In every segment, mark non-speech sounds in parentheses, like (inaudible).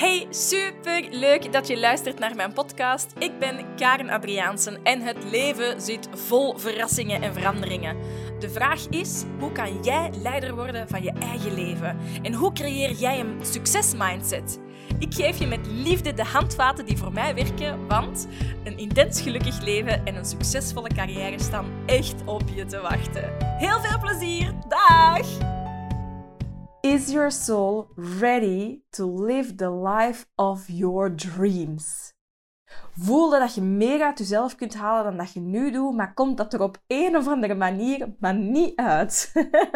Hey, super leuk dat je luistert naar mijn podcast. Ik ben Karen Adriaansen en het leven zit vol verrassingen en veranderingen. De vraag is: hoe kan jij leider worden van je eigen leven? En hoe creëer jij een succesmindset? Ik geef je met liefde de handvaten die voor mij werken, want een intens gelukkig leven en een succesvolle carrière staan echt op je te wachten. Heel veel plezier! Dag! Is your soul ready to live the life of your dreams? Voelde dat je meer uit jezelf kunt halen dan dat je nu doet, maar komt dat er op een of andere manier maar niet uit.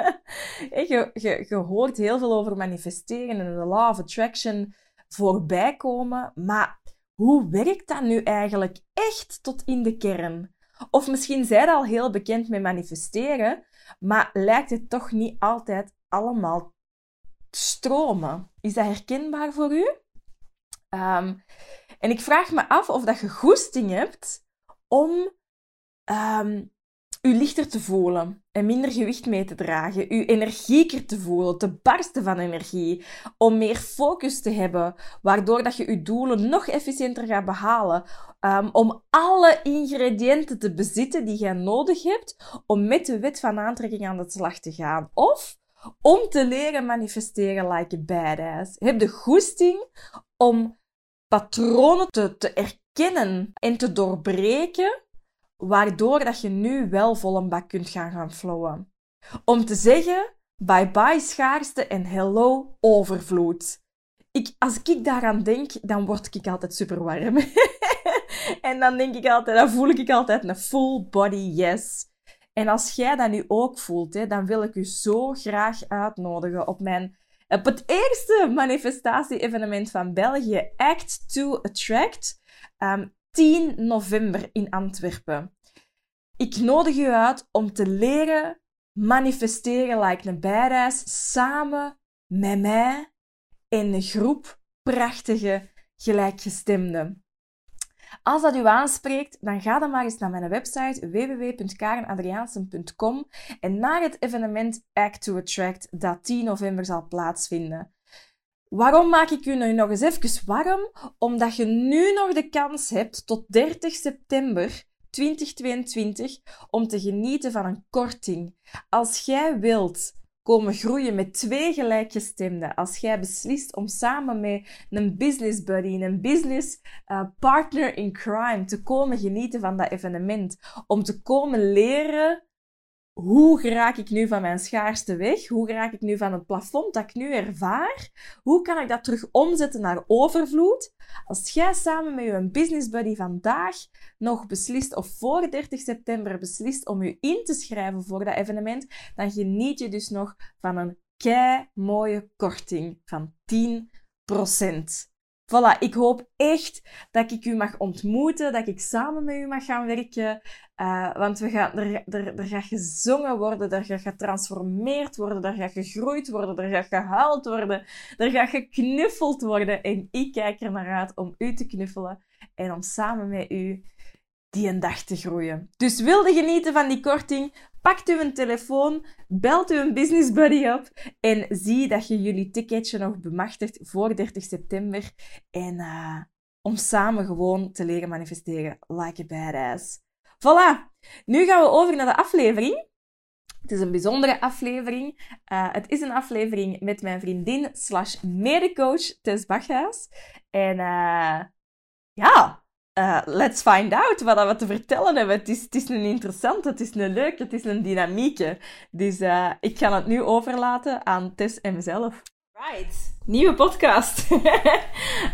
(laughs) je, hoort heel veel over manifesteren en de law of attraction voorbij komen, maar hoe werkt dat nu eigenlijk echt tot in de kern? Of misschien zijn al heel bekend met manifesteren, maar lijkt het toch niet altijd allemaal stromen. Is dat herkenbaar voor u? Um, en ik vraag me af of dat je goesting hebt om um, u lichter te voelen en minder gewicht mee te dragen, u energieker te voelen, te barsten van energie, om meer focus te hebben, waardoor dat je uw doelen nog efficiënter gaat behalen, um, om alle ingrediënten te bezitten die je nodig hebt om met de wet van aantrekking aan de slag te gaan. Of om te leren manifesteren like a badass. Heb de goesting om patronen te, te erkennen en te doorbreken, waardoor dat je nu wel vol een bak kunt gaan gaan flowen. Om te zeggen, bye bye schaarste en hello overvloed. Ik, als ik daaraan denk, dan word ik altijd super warm. (laughs) en dan denk ik altijd, dan voel ik altijd een full body yes. En als jij dat nu ook voelt, hè, dan wil ik u zo graag uitnodigen op mijn op het eerste manifestatie-evenement van België, Act to Attract, um, ehm, 10 november in Antwerpen. Ik nodig u uit om te leren manifesteren like een badass samen met mij in een groep prachtige gelijkgestemden. Als dat u aanspreekt, dan ga dan maar eens naar mijn website www.karenadriaansen.com en naar het evenement Act to Attract dat 10 november zal plaatsvinden. Waarom maak ik u nu nog eens even warm? Omdat je nu nog de kans hebt tot 30 september 2022 om te genieten van een korting. Als jij wilt komen groeien met twee gelijkgestemden. Als jij beslist om samen met een business buddy, een business uh, partner in crime te komen genieten van dat evenement. Om te komen leren hoe raak ik nu van mijn schaarste weg? Hoe raak ik nu van het plafond dat ik nu ervaar? Hoe kan ik dat terug omzetten naar overvloed? Als jij samen met je business buddy vandaag nog beslist, of voor 30 september beslist om je in te schrijven voor dat evenement, dan geniet je dus nog van een kei mooie korting van 10%. Voilà, ik hoop echt dat ik u mag ontmoeten, dat ik samen met u mag gaan werken. Uh, want we gaan, er, er, er gaat gezongen worden, er gaat getransformeerd worden, er gaat gegroeid worden, er gaat gehuild worden, er gaat geknuffeld worden. En ik kijk er naar uit om u te knuffelen en om samen met u die dag te groeien. Dus wilde genieten van die korting? Pakt u een telefoon, belt u een business buddy op en zie dat je jullie ticketje nog bemachtigt voor 30 september. En uh, om samen gewoon te leren manifesteren like a badass. Voilà, nu gaan we over naar de aflevering. Het is een bijzondere aflevering. Uh, het is een aflevering met mijn vriendin slash medecoach Tess Bachhuis. En uh, ja, uh, let's find out wat we te vertellen hebben. Het is, het is een interessante, het is een leuke, het is een dynamieke. Dus uh, ik ga het nu overlaten aan Tess en mezelf. Right, nieuwe podcast.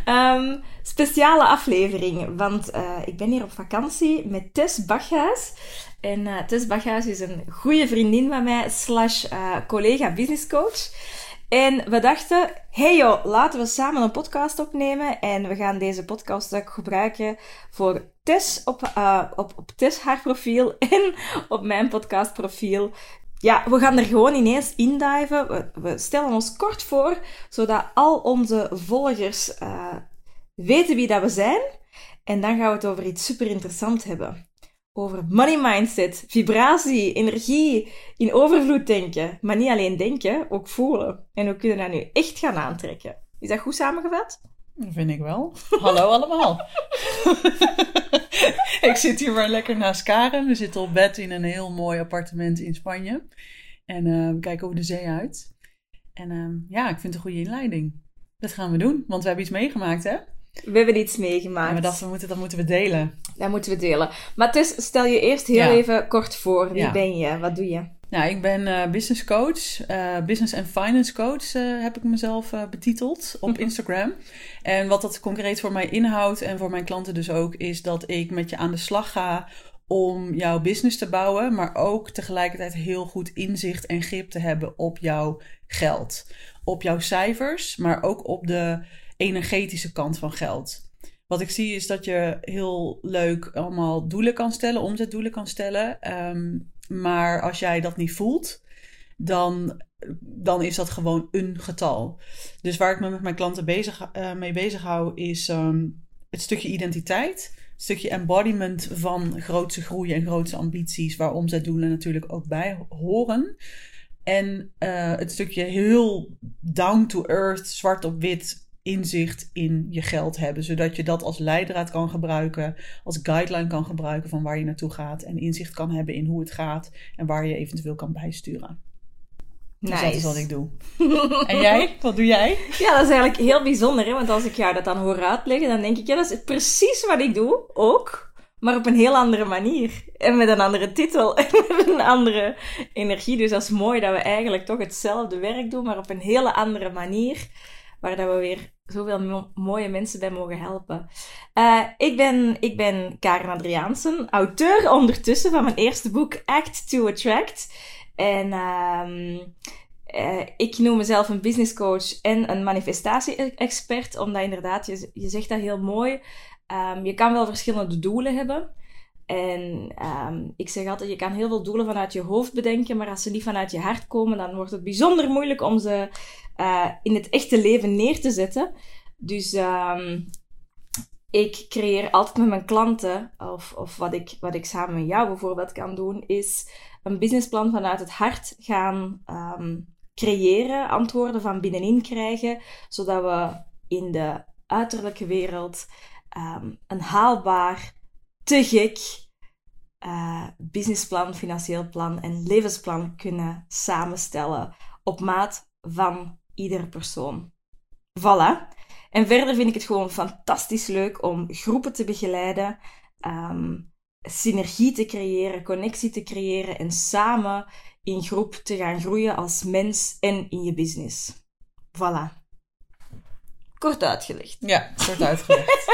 um, (laughs) speciale aflevering, want uh, ik ben hier op vakantie met Tess Bachhuis. En Tess Bachhuis is een goede vriendin van mij, slash collega businesscoach. En we dachten, hey joh, laten we samen een podcast opnemen. En we gaan deze podcast ook gebruiken voor Tess op, uh, op, op Tess haar profiel (laughs) en op mijn podcastprofiel. Ja, we gaan er gewoon ineens indiven. We, we stellen ons kort voor, zodat al onze volgers uh, weten wie dat we zijn. En dan gaan we het over iets super interessants hebben over money mindset, vibratie, energie, in overvloed denken. Maar niet alleen denken, ook voelen. En we kunnen dat nu echt gaan aantrekken. Is dat goed samengevat? Dat vind ik wel. (laughs) Hallo allemaal. (laughs) ik zit hier maar lekker naast Karen. We zitten op bed in een heel mooi appartement in Spanje. En uh, we kijken over de zee uit. En uh, ja, ik vind het een goede inleiding. Dat gaan we doen, want we hebben iets meegemaakt, hè? We hebben iets meegemaakt. We dachten, we moeten, dat moeten we delen. Dat moeten we delen. Maar dus, stel je eerst heel ja. even kort voor. Wie ja. ben je? Wat doe je? Nou, ik ben uh, business coach, uh, business en finance coach uh, heb ik mezelf betiteld op Instagram. En wat dat concreet voor mij inhoudt en voor mijn klanten dus ook, is dat ik met je aan de slag ga om jouw business te bouwen, maar ook tegelijkertijd heel goed inzicht en grip te hebben op jouw geld. Op jouw cijfers, maar ook op de energetische kant van geld. Wat ik zie is dat je heel leuk allemaal doelen kan stellen, omzetdoelen kan stellen. Um, maar als jij dat niet voelt, dan, dan is dat gewoon een getal. Dus waar ik me met mijn klanten bezig, uh, mee bezig hou, is um, het stukje identiteit. Het stukje embodiment van grootse groei en grootse ambities, waar omzetdoelen natuurlijk ook bij horen. En uh, het stukje heel down to earth, zwart op wit inzicht in je geld hebben. Zodat je dat als leidraad kan gebruiken, als guideline kan gebruiken van waar je naartoe gaat. En inzicht kan hebben in hoe het gaat en waar je eventueel kan bijsturen. Nice. Dus dat is wat ik doe. (laughs) en jij? Wat doe jij? Ja, dat is eigenlijk heel bijzonder. Hè? Want als ik jou dat dan hoor uitleggen, dan denk ik, ja, dat is precies wat ik doe. Ook. Maar op een heel andere manier. En met een andere titel. (laughs) En met een andere energie. Dus dat is mooi dat we eigenlijk toch hetzelfde werk doen, maar op een hele andere manier waar dat we weer zoveel mooie mensen bij mogen helpen. Uh, ik, ben, ik ben Karen Adriaansen, auteur ondertussen van mijn eerste boek Act to Attract. En uh, uh, ik noem mezelf een business coach en een manifestatie-expert, omdat inderdaad, je, je zegt dat heel mooi. Um, je kan wel verschillende doelen hebben. En um, ik zeg altijd, je kan heel veel doelen vanuit je hoofd bedenken, maar als ze niet vanuit je hart komen, dan wordt het bijzonder moeilijk om ze uh, in het echte leven neer te zetten. Dus um, ik creëer altijd met mijn klanten, of, of wat, ik, wat ik samen met jou bijvoorbeeld kan doen, is een businessplan vanuit het hart gaan um, creëren, antwoorden van binnenin krijgen, zodat we in de uiterlijke wereld een haalbaar, te gek uh, businessplan, financieel plan en levensplan kunnen samenstellen op maat van iedere persoon. Voilà. En verder vind ik het gewoon fantastisch leuk om groepen te begeleiden, um, synergie te creëren, connectie te creëren en samen in groep te gaan groeien als mens en in je business. Voilà. Kort uitgelegd. Ja, kort uitgelegd.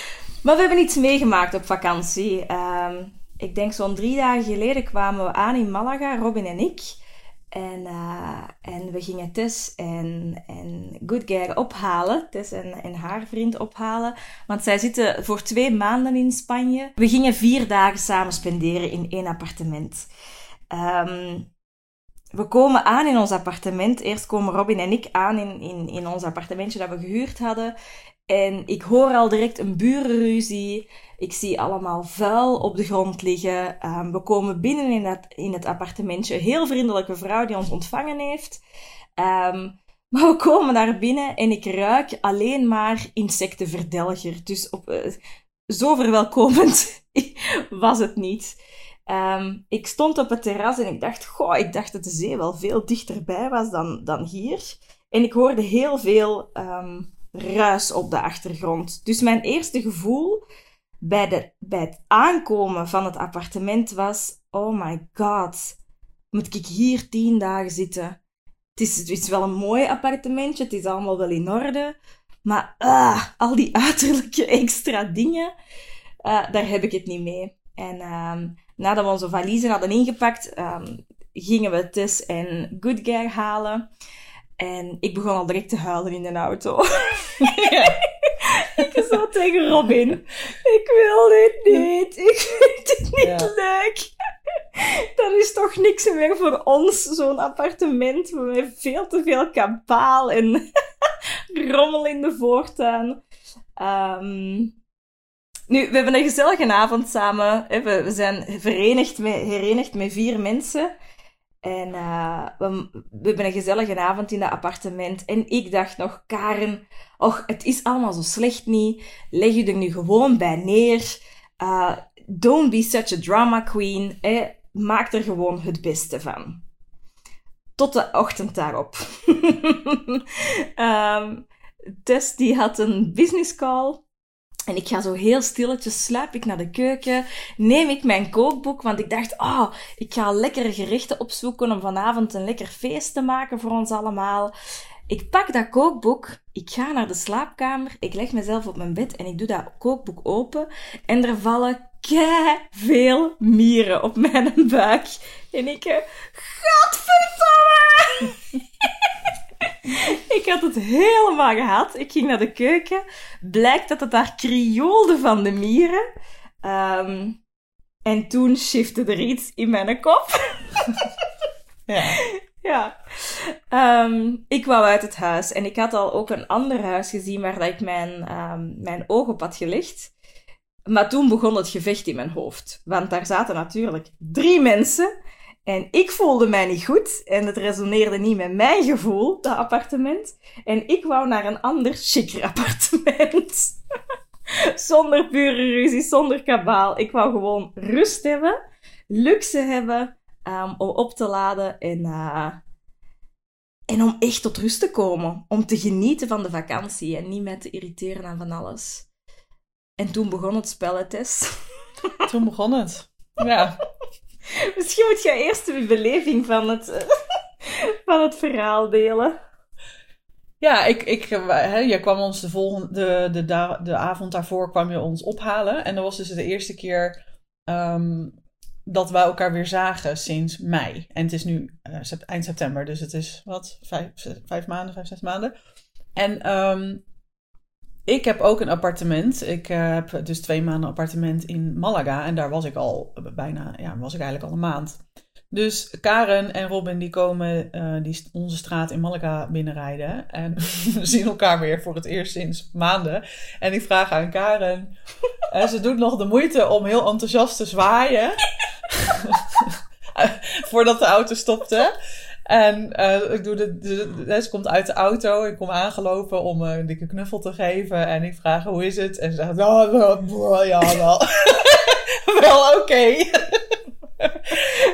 (laughs) maar we hebben iets meegemaakt op vakantie. Um, ik denk zo'n drie dagen geleden kwamen we aan in Malaga, Robin en ik. En, uh, en we gingen Tess en, en Good Guy ophalen. Tess en, en haar vriend ophalen. Want zij zitten voor twee maanden in Spanje. We gingen vier dagen samen spenderen in één appartement. Um, we komen aan in ons appartement. Eerst komen Robin en ik aan in, in, in ons appartementje dat we gehuurd hadden. En ik hoor al direct een burenruzie. Ik zie allemaal vuil op de grond liggen. Um, we komen binnen in, dat, in het appartementje. Heel vriendelijke vrouw die ons ontvangen heeft. Um, maar we komen daar binnen en ik ruik alleen maar insectenverdelger. Dus op, uh, zo verwelkomend (laughs) was het niet. Um, ik stond op het terras en ik dacht, goh, ik dacht dat de zee wel veel dichterbij was dan, dan hier. En ik hoorde heel veel ruis op de achtergrond. Dus mijn eerste gevoel bij, de, bij het aankomen van het appartement was: oh my god, moet ik hier tien dagen zitten? Het is, wel een mooi appartementje, het is allemaal wel in orde. Maar uh, al die uiterlijke (laughs) extra dingen, uh, daar heb ik het niet mee. En um, nadat we onze valiezen hadden ingepakt, um, gingen we Tess en Good Guy halen. En ik begon al direct te huilen in de auto. Ja. (laughs) ik zei tegen Robin, ik wil dit niet. Ik vind het niet leuk. Dat is toch niks meer voor ons, zo'n appartement met veel te veel kabaal en (laughs) rommel in de voortuin. Um, nu, we hebben een gezellige avond samen. We zijn verenigd met, herenigd met vier mensen. En uh, we, we, hebben een gezellige avond in dat appartement. En ik dacht nog, Karen, och, het is allemaal zo slecht niet. Leg je er nu gewoon bij neer. Uh, don't be such a drama queen. Eh? Maak er gewoon het beste van. Tot de ochtend daarop. um, (laughs) Tess die had een business call. En ik ga zo heel stilletjes, sluip ik naar de keuken, neem ik mijn kookboek, want ik dacht, oh, ik ga lekkere gerechten opzoeken om vanavond een lekker feest te maken voor ons allemaal. Ik pak dat kookboek, ik ga naar de slaapkamer, ik leg mezelf op mijn bed en ik doe dat kookboek open en er vallen kei veel mieren op mijn buik. En ik, eh, godverdomme! (laughs) (laughs) ik had het helemaal gehad. Ik ging naar de keuken. Blijkt dat het daar krioelde van de mieren. Ehm, en toen shifte er iets in mijn kop. (laughs) ja. Ja. Um, ik wou uit het huis en ik had al ook een ander huis gezien waar dat ik mijn, um, mijn oog op had gelegd. Maar toen begon het gevecht in mijn hoofd. Want daar zaten natuurlijk drie mensen en ik voelde mij niet goed en het resoneerde niet met mijn gevoel, dat appartement. En ik wou naar een ander chiquer appartement. (laughs) zonder ruzie, zonder kabaal. Ik wou gewoon rust hebben, luxe hebben um, om op te laden en, uh, en om echt tot rust te komen. Om te genieten van de vakantie en niet met te irriteren aan van alles. En toen begon het spellentest. (laughs) toen begon het. Ja. (laughs) Misschien moet jij eerst de beleving van het, (laughs) van het verhaal delen. Ja, ik, ik, hè, je kwam ons de, volgende, de, de, avond daarvoor kwam je ons ophalen. En dat was dus de eerste keer um, dat we elkaar weer zagen sinds mei. En het is nu uh, eind september, dus het is wat, vijf, vijf maanden, vijf, zes maanden. En um, ik heb ook een appartement. Ik uh, heb dus twee maanden appartement in Malaga. En daar was ik al bijna, ja, was ik eigenlijk al een maand. Dus Karen en Robin die komen uh, die onze straat in Malaga binnenrijden. En (laughs) we zien elkaar weer voor het eerst sinds maanden. En ik vraag aan Karen. (laughs) En ze doet nog de moeite om heel enthousiast te zwaaien. (laughs) Voordat de auto stopte. En uh, ik doe de, de, ze komt uit de auto. Ik kom aangelopen om een dikke knuffel te geven. En ik vraag hoe is het? En ze zegt, wel, ja, wel. (laughs) wel oké.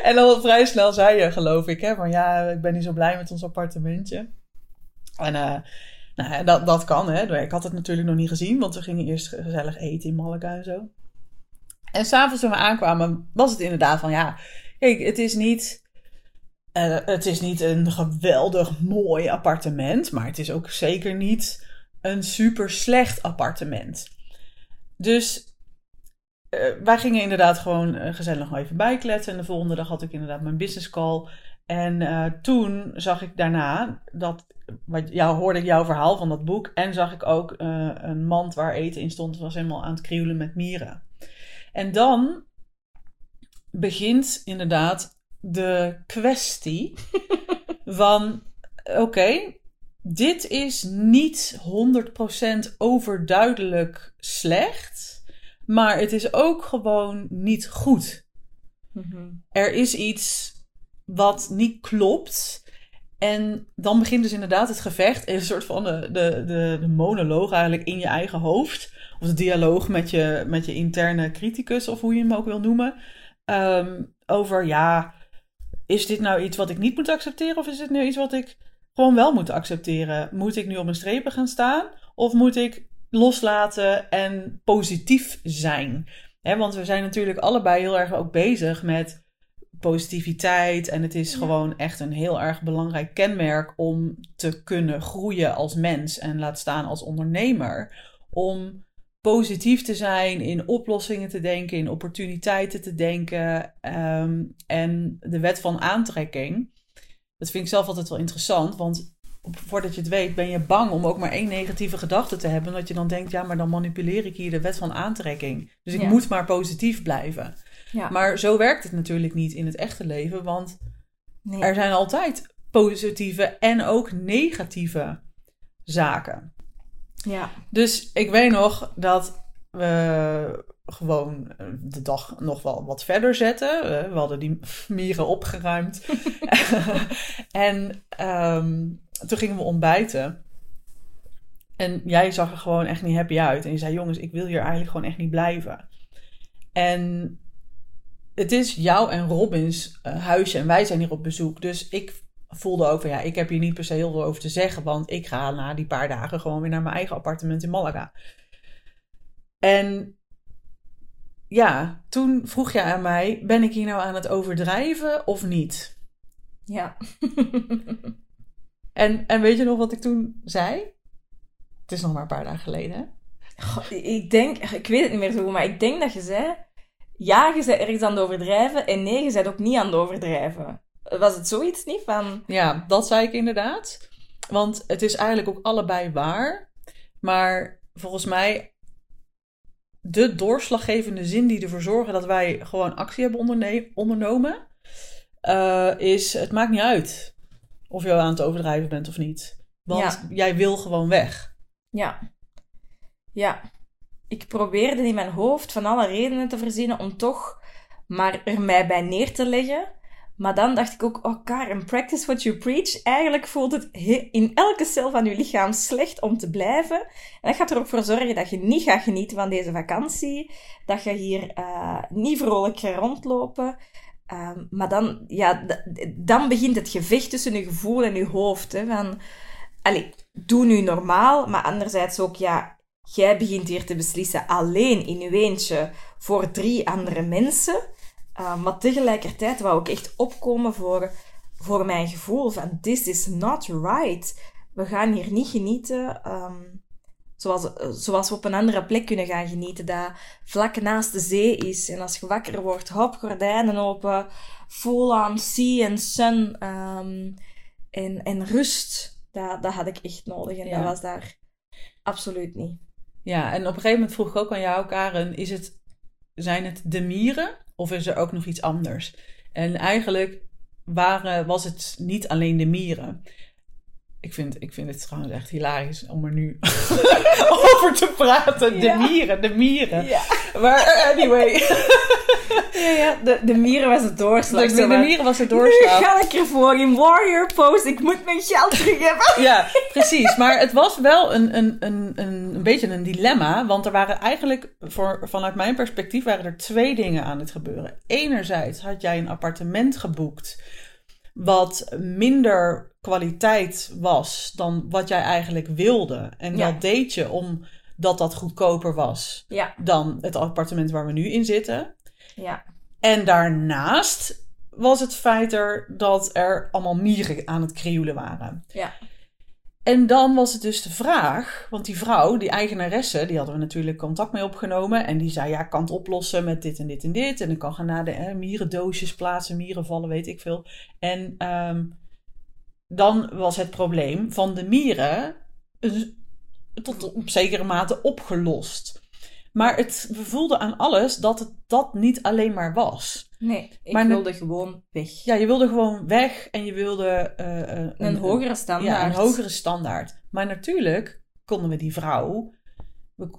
en dan vrij snel zei je, geloof ik, hè, van ja, ik ben niet zo blij met ons appartementje. En nou, dat, dat kan, hè. Ik had het natuurlijk nog niet gezien, want we gingen eerst gezellig eten in Malaga en zo. En s'avonds toen we aankwamen, was het inderdaad van ja, kijk, het is niet het is niet een geweldig mooi appartement, maar het is ook zeker niet een super slecht appartement. Dus uh, wij gingen inderdaad gewoon uh, gezellig nog even bijkletsen. En de volgende dag had ik inderdaad mijn business call. En toen zag ik daarna dat. Ja, hoorde ik jouw verhaal van dat boek. En zag ik ook een mand waar eten in stond. Het was helemaal aan het krieulen met mieren. En dan begint inderdaad de kwestie (laughs) van: oké, dit is niet 100% overduidelijk slecht, maar het is ook gewoon niet goed. Mhm. Er is iets wat niet klopt. En dan begint dus inderdaad het gevecht. Een soort van de, de, de, de monoloog eigenlijk in je eigen hoofd. Of de dialoog met je, met je interne criticus, of hoe je hem ook wil noemen. Ehm, over ja, is dit nou iets wat ik niet moet accepteren of is dit nu iets wat ik gewoon wel moet accepteren? Moet ik nu op mijn strepen gaan staan of moet ik loslaten en positief zijn? want we zijn natuurlijk allebei heel erg ook bezig met positiviteit en het is gewoon echt een heel erg belangrijk kenmerk om te kunnen groeien als mens en laat staan als ondernemer. Om positief te zijn, in oplossingen te denken, in opportuniteiten te denken. Ehm, en de wet van aantrekking. Dat vind ik zelf altijd wel interessant, want voordat je het weet ben je bang om ook maar één negatieve gedachte te hebben. Dat je dan denkt, ja, maar dan manipuleer ik hier de wet van aantrekking. Dus ik moet maar positief blijven. Ja. Maar zo werkt het natuurlijk niet in het echte leven, want nee. er zijn altijd positieve en ook negatieve zaken. Ja. Dus ik weet nog dat we gewoon eh, de dag nog wel wat verder zetten. Eh, we hadden die (laughs) mieren opgeruimd. (laughs) (laughs) en ehm, toen gingen we ontbijten. En jij zag er gewoon echt niet happy uit. En je zei, jongens, ik wil hier eigenlijk gewoon echt niet blijven. En het is jou en Robins uh, huisje en wij zijn hier op bezoek. Dus ik voelde ook van, ja, ik heb hier niet per se heel veel over te zeggen. Want ik ga na die paar dagen gewoon weer naar mijn eigen appartement in Malaga. En ja, toen vroeg je aan mij: ben ik hier nou aan het overdrijven of niet? Ja. (laughs) en, en weet je nog wat ik toen zei? Het is nog maar een paar dagen geleden. ik denk, ik weet het niet meer zo goed, maar ik denk dat je zei: ja, je bent ergens aan het overdrijven en nee, je bent ook niet aan het overdrijven. Was het zoiets niet van? Ja, dat zei ik inderdaad. Want het is eigenlijk ook allebei waar. Maar volgens mij de doorslaggevende zin die ervoor zorgen dat wij gewoon actie hebben ondernomen, uh, is: het maakt niet uit of je aan het overdrijven bent of niet. Want jij wil gewoon weg. Ja. Ja. Ik probeerde in mijn hoofd van alle redenen te verzinnen om toch maar er mij bij neer te leggen. Maar dan dacht ik ook, oh Karen, practice what you preach. Eigenlijk voelt het in elke cel van je lichaam slecht om te blijven. En dat gaat er ook voor zorgen dat je niet gaat genieten van deze vakantie. Dat je hier uh, niet vrolijk gaat rondlopen. Um, maar dan, ja, dan begint het gevecht tussen je gevoel en je hoofd. Hè, van, allez, doe nu normaal. Maar anderzijds ook, ja, jij begint hier te beslissen alleen in je eentje voor drie andere mensen. Uh, maar tegelijkertijd wou ik echt opkomen voor, voor mijn gevoel van this is not right. We gaan hier niet genieten um, zoals, zoals we op een andere plek kunnen gaan genieten. Dat vlak naast de zee is. En als je wakker wordt, hop, gordijnen open. Full on sea and sun. Um, en, en rust. Dat, dat had ik echt nodig. En dat was daar absoluut niet. Ja, en op een gegeven moment vroeg ik ook aan jou, Karen, is het, zijn het de mieren of is er ook nog iets anders? En eigenlijk waren, was het niet alleen de mieren. Ik vind, ik vind het trouwens echt hilarisch om er nu (laughs) over te praten. De mieren, de mieren. Ja. Maar anyway. (laughs) ja, ja. De, de mieren was het doorslag. De, de, mieren was het doorslag. Nu ga ik ervoor in warrior pose. Ik moet mijn geld terug hebben. (laughs) ja, precies. Maar het was wel een, een, een, een, beetje een dilemma. Want er waren eigenlijk, voor, vanuit mijn perspectief, waren er twee dingen aan het gebeuren. Enerzijds had jij een appartement geboekt wat minder kwaliteit was dan wat jij eigenlijk wilde. En dat deed je omdat dat goedkoper was ja. dan het appartement waar we nu in zitten. Ja. En daarnaast was het feit er dat er allemaal mieren aan het krioelen waren. Ja. En dan was het dus de vraag, want die vrouw, die eigenaresse, die hadden we natuurlijk contact mee opgenomen. En die zei, ja, ik kan het oplossen met dit en dit en dit. En ik kan gaan naar de hè, mierendoosjes plaatsen, mierenvallen, weet ik veel. En ehm, dan was het probleem van de mieren tot op zekere mate opgelost. Maar het, we voelden aan alles dat het dat niet alleen maar was. Nee, ik wilde gewoon weg. Ja, je wilde gewoon weg en je wilde... Uh, een, een, hogere standaard. Ja, een hogere standaard. Maar natuurlijk konden we die vrouw...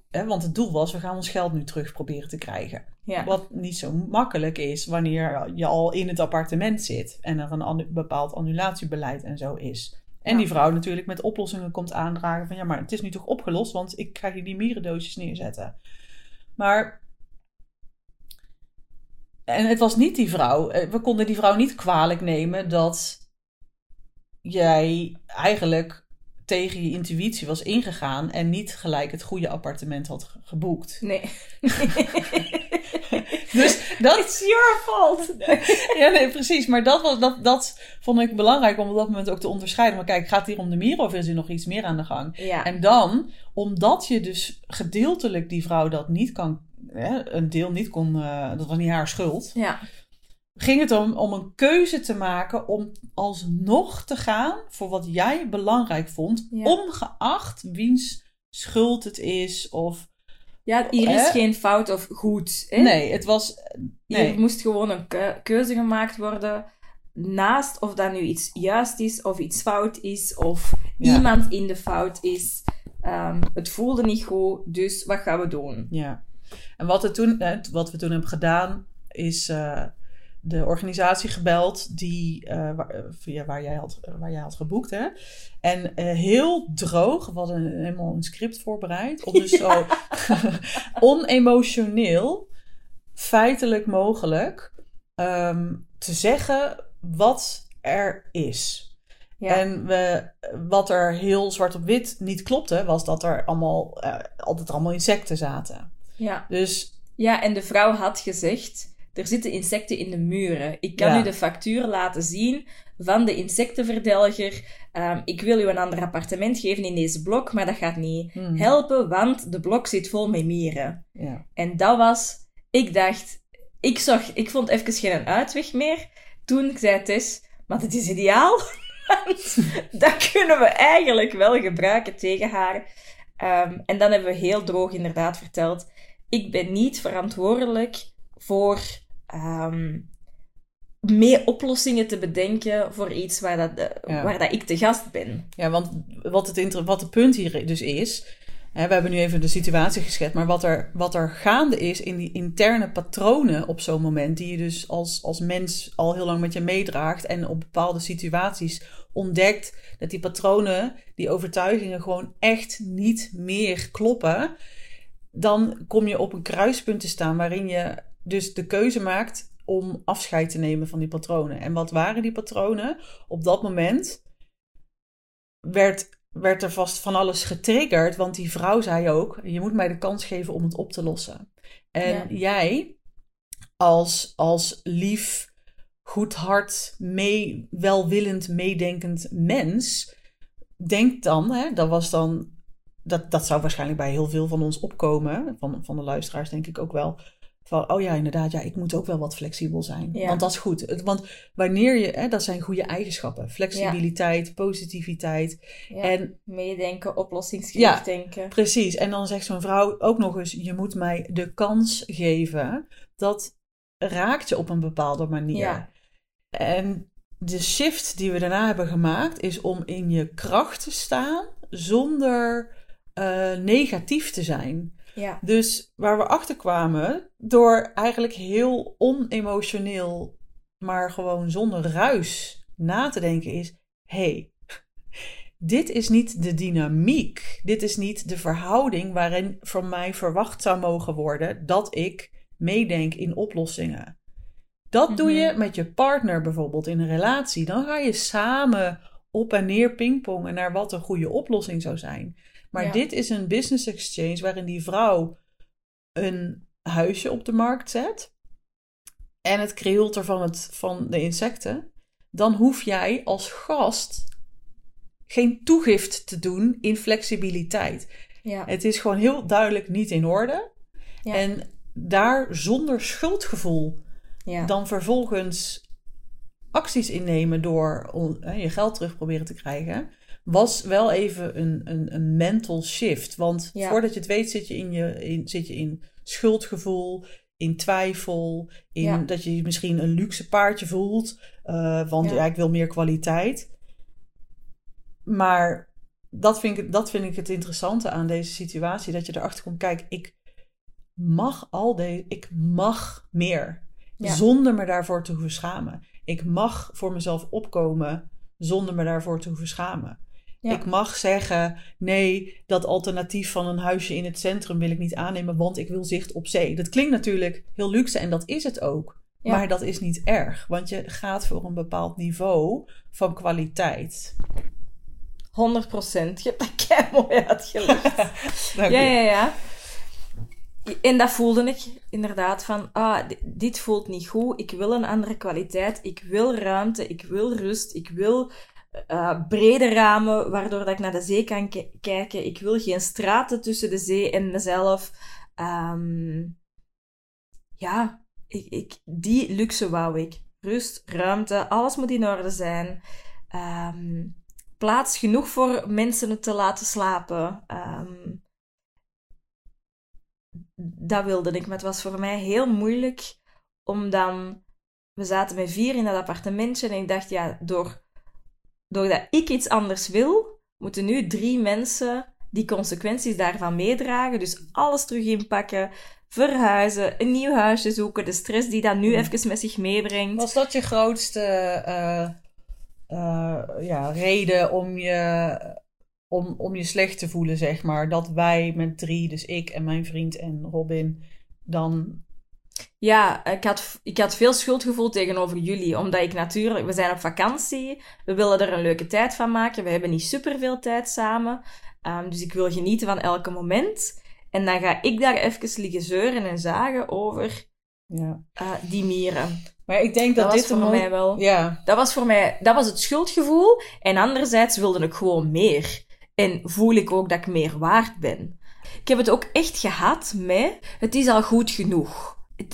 hè, want het doel was, we gaan ons geld nu terug proberen te krijgen. Ja. Wat niet zo makkelijk is wanneer je al in het appartement zit. En er een bepaald annulatiebeleid en zo is. En die vrouw natuurlijk met oplossingen komt aandragen van... Ja, maar het is nu toch opgelost, want ik ga hier die mierendoosjes neerzetten. Maar. En het was niet die vrouw. Eh, we konden die vrouw niet kwalijk nemen dat jij eigenlijk tegen je intuïtie was ingegaan en niet gelijk het goede appartement had geboekt. Nee. (laughs) (laughs) dus dat is your fault. (laughs) ja, nee, precies. Maar dat, was, dat, dat vond ik belangrijk om op dat moment ook te onderscheiden. Maar kijk, gaat het hier om de mieren of is er nog iets meer aan de gang? Ja. En dan, omdat je dus gedeeltelijk die vrouw dat niet kan, hè, een deel niet kon, uh, dat was niet haar schuld. Ja ging het om, om een keuze te maken om alsnog te gaan voor wat jij belangrijk vond, ongeacht wiens schuld het is of. Ja, hier is geen fout of goed. Hè? Nee, het was. Nee. Hier moest gewoon een keuze gemaakt worden. Naast of dat nu iets juist is of iets fout is of iemand in de fout is. Um, het voelde niet goed, dus wat gaan we doen? Ja. En wat, er toen, wat we toen hebben gedaan, is eh, de organisatie gebeld die, eh, waar, eh, via waar, jij had, waar jij had geboekt. Hè? En eh, heel droog, we hadden helemaal een script voorbereid. Om dus (laughs) zo (laughs) onemotioneel, feitelijk mogelijk, ehm, te zeggen wat er is. Ja. En we, wat er heel zwart op wit niet klopte, was dat er allemaal, eh, altijd allemaal insecten zaten. ja. Dus ja, en de vrouw had gezegd, er zitten insecten in de muren. Ik kan Ja. u de factuur laten zien van de insectenverdelger. Ehm, ik wil u een ander appartement geven in deze blok, maar dat gaat niet hmm, helpen, want de blok zit vol met mieren. ja. En dat was, ik dacht, ik zag, ik vond even geen uitweg meer. Toen ik zei Tess, maar dit is ideaal. (laughs) Dat kunnen we eigenlijk wel gebruiken tegen haar. Ehm, en dan hebben we heel droog inderdaad verteld, ik ben niet verantwoordelijk voor ehm, mee oplossingen te bedenken voor iets waar, dat, eh, Ja. waar dat ik te gast ben. Ja, want wat het, inter- wat het punt hier dus is. Hè, we hebben nu even de situatie geschetst. Maar wat er, wat er gaande is in die interne patronen op zo'n moment. Die je dus als, als mens al heel lang met je meedraagt. En op bepaalde situaties ontdekt dat die patronen, die overtuigingen gewoon echt niet meer kloppen. Dan kom je op een kruispunt te staan waarin je dus de keuze maakt om afscheid te nemen van die patronen. En wat waren die patronen? Op dat moment werd, werd er vast van alles getriggerd. Want die vrouw zei ook: Je moet mij de kans geven om het op te lossen. En Ja. jij, als, als lief, goed hart, mee, welwillend, meedenkend mens, denkt dan, hè, dat was dan. Dat, dat zou waarschijnlijk bij heel veel van ons opkomen, van, van de luisteraars denk ik ook wel. Van, oh ja, inderdaad, ja, ik moet ook wel wat flexibel zijn. Ja. Want dat is goed. Want wanneer je, hè, dat zijn goede eigenschappen. Flexibiliteit, positiviteit. Ja. En Meedenken, oplossingsgericht denken. Precies. En dan zegt zo'n vrouw ook nog eens: Je moet mij de kans geven. Dat raakt je op een bepaalde manier. Ja. En de shift die we daarna hebben gemaakt is om in je kracht te staan zonder eh, negatief te zijn. Ja. Dus waar we achter kwamen, door eigenlijk heel onemotioneel, maar gewoon zonder ruis na te denken, is: hey, (laughs) dit is niet de dynamiek. Dit is niet de verhouding waarin van mij verwacht zou mogen worden dat ik meedenk in oplossingen. Dat doe je Mhm. met je partner bijvoorbeeld in een relatie. Dan ga je samen op en neer pingpongen naar wat een goede oplossing zou zijn. Maar Ja. dit is een business exchange waarin die vrouw een huisje op de markt zet en het krioelt er van, het, van de insecten. Dan hoef jij als gast geen toegift te doen in flexibiliteit. Ja. Het is gewoon heel duidelijk niet in orde. Ja. En daar zonder schuldgevoel ja. dan vervolgens acties innemen door je geld terug proberen te krijgen, was wel even een, een, een mental shift. Want Ja. voordat je het weet zit je in, je, in, zit je in schuldgevoel, in twijfel, in Ja. dat je misschien een luxe paardje voelt, eh, want Ja. ja. ik wil meer kwaliteit. Maar dat vind, ik, dat vind ik het interessante aan deze situatie, dat je erachter komt, kijk, ik mag al deze, ik mag meer. Zonder me daarvoor te hoeven schamen. Ik mag voor mezelf opkomen zonder me daarvoor te hoeven schamen. Ja. Ik mag zeggen: nee, dat alternatief van een huisje in het centrum wil ik niet aannemen, want ik wil zicht op zee. Dat klinkt natuurlijk heel luxe en dat is het ook. Ja. Maar dat is niet erg, want je gaat voor een bepaald niveau van kwaliteit. 100 procent. Je hebt dat kei mooi uitgelegd. (laughs) Ja, ja, ja. En dat voelde ik inderdaad van, ah, di- dit voelt niet goed. Ik wil een andere kwaliteit. Ik wil ruimte. Ik wil rust. Ik wil eh, brede ramen, waardoor dat ik naar de zee kan ki- kijken. Ik wil geen straten tussen de zee en mezelf. Ehm, ja, ik, ik, die luxe wou ik. Rust, ruimte, alles moet in orde zijn. Ehm, plaats genoeg voor mensen te laten slapen. Ehm, dat wilde ik, maar het was voor mij heel moeilijk om dan... We zaten met vier in dat appartementje en ik dacht, ja, door, doordat ik iets anders wil, moeten nu drie mensen die consequenties daarvan meedragen. Dus alles terug inpakken, verhuizen, een nieuw huisje zoeken, de stress die dat nu Mm. even met zich meebrengt. Was dat je grootste eh, eh, ja, reden om je, om, om je slecht te voelen, zeg maar? Dat wij met drie, dus ik en mijn vriend en Robin, dan... Ja, ik had, ik had veel schuldgevoel tegenover jullie, omdat ik natuurlijk, we zijn op vakantie, we willen er een leuke tijd van maken, we hebben niet superveel tijd samen, Ehm, dus ik wil genieten van elke moment. En dan ga ik daar even liggen zeuren en zagen over Ja. eh, die mieren. Maar ik denk dat, Dat dit voor mij wel... Ja, Dat was voor mij, dat was het schuldgevoel. En anderzijds wilde ik gewoon meer. En voel ik ook dat ik meer waard ben. Ik heb het ook echt gehad met, het is al goed genoeg.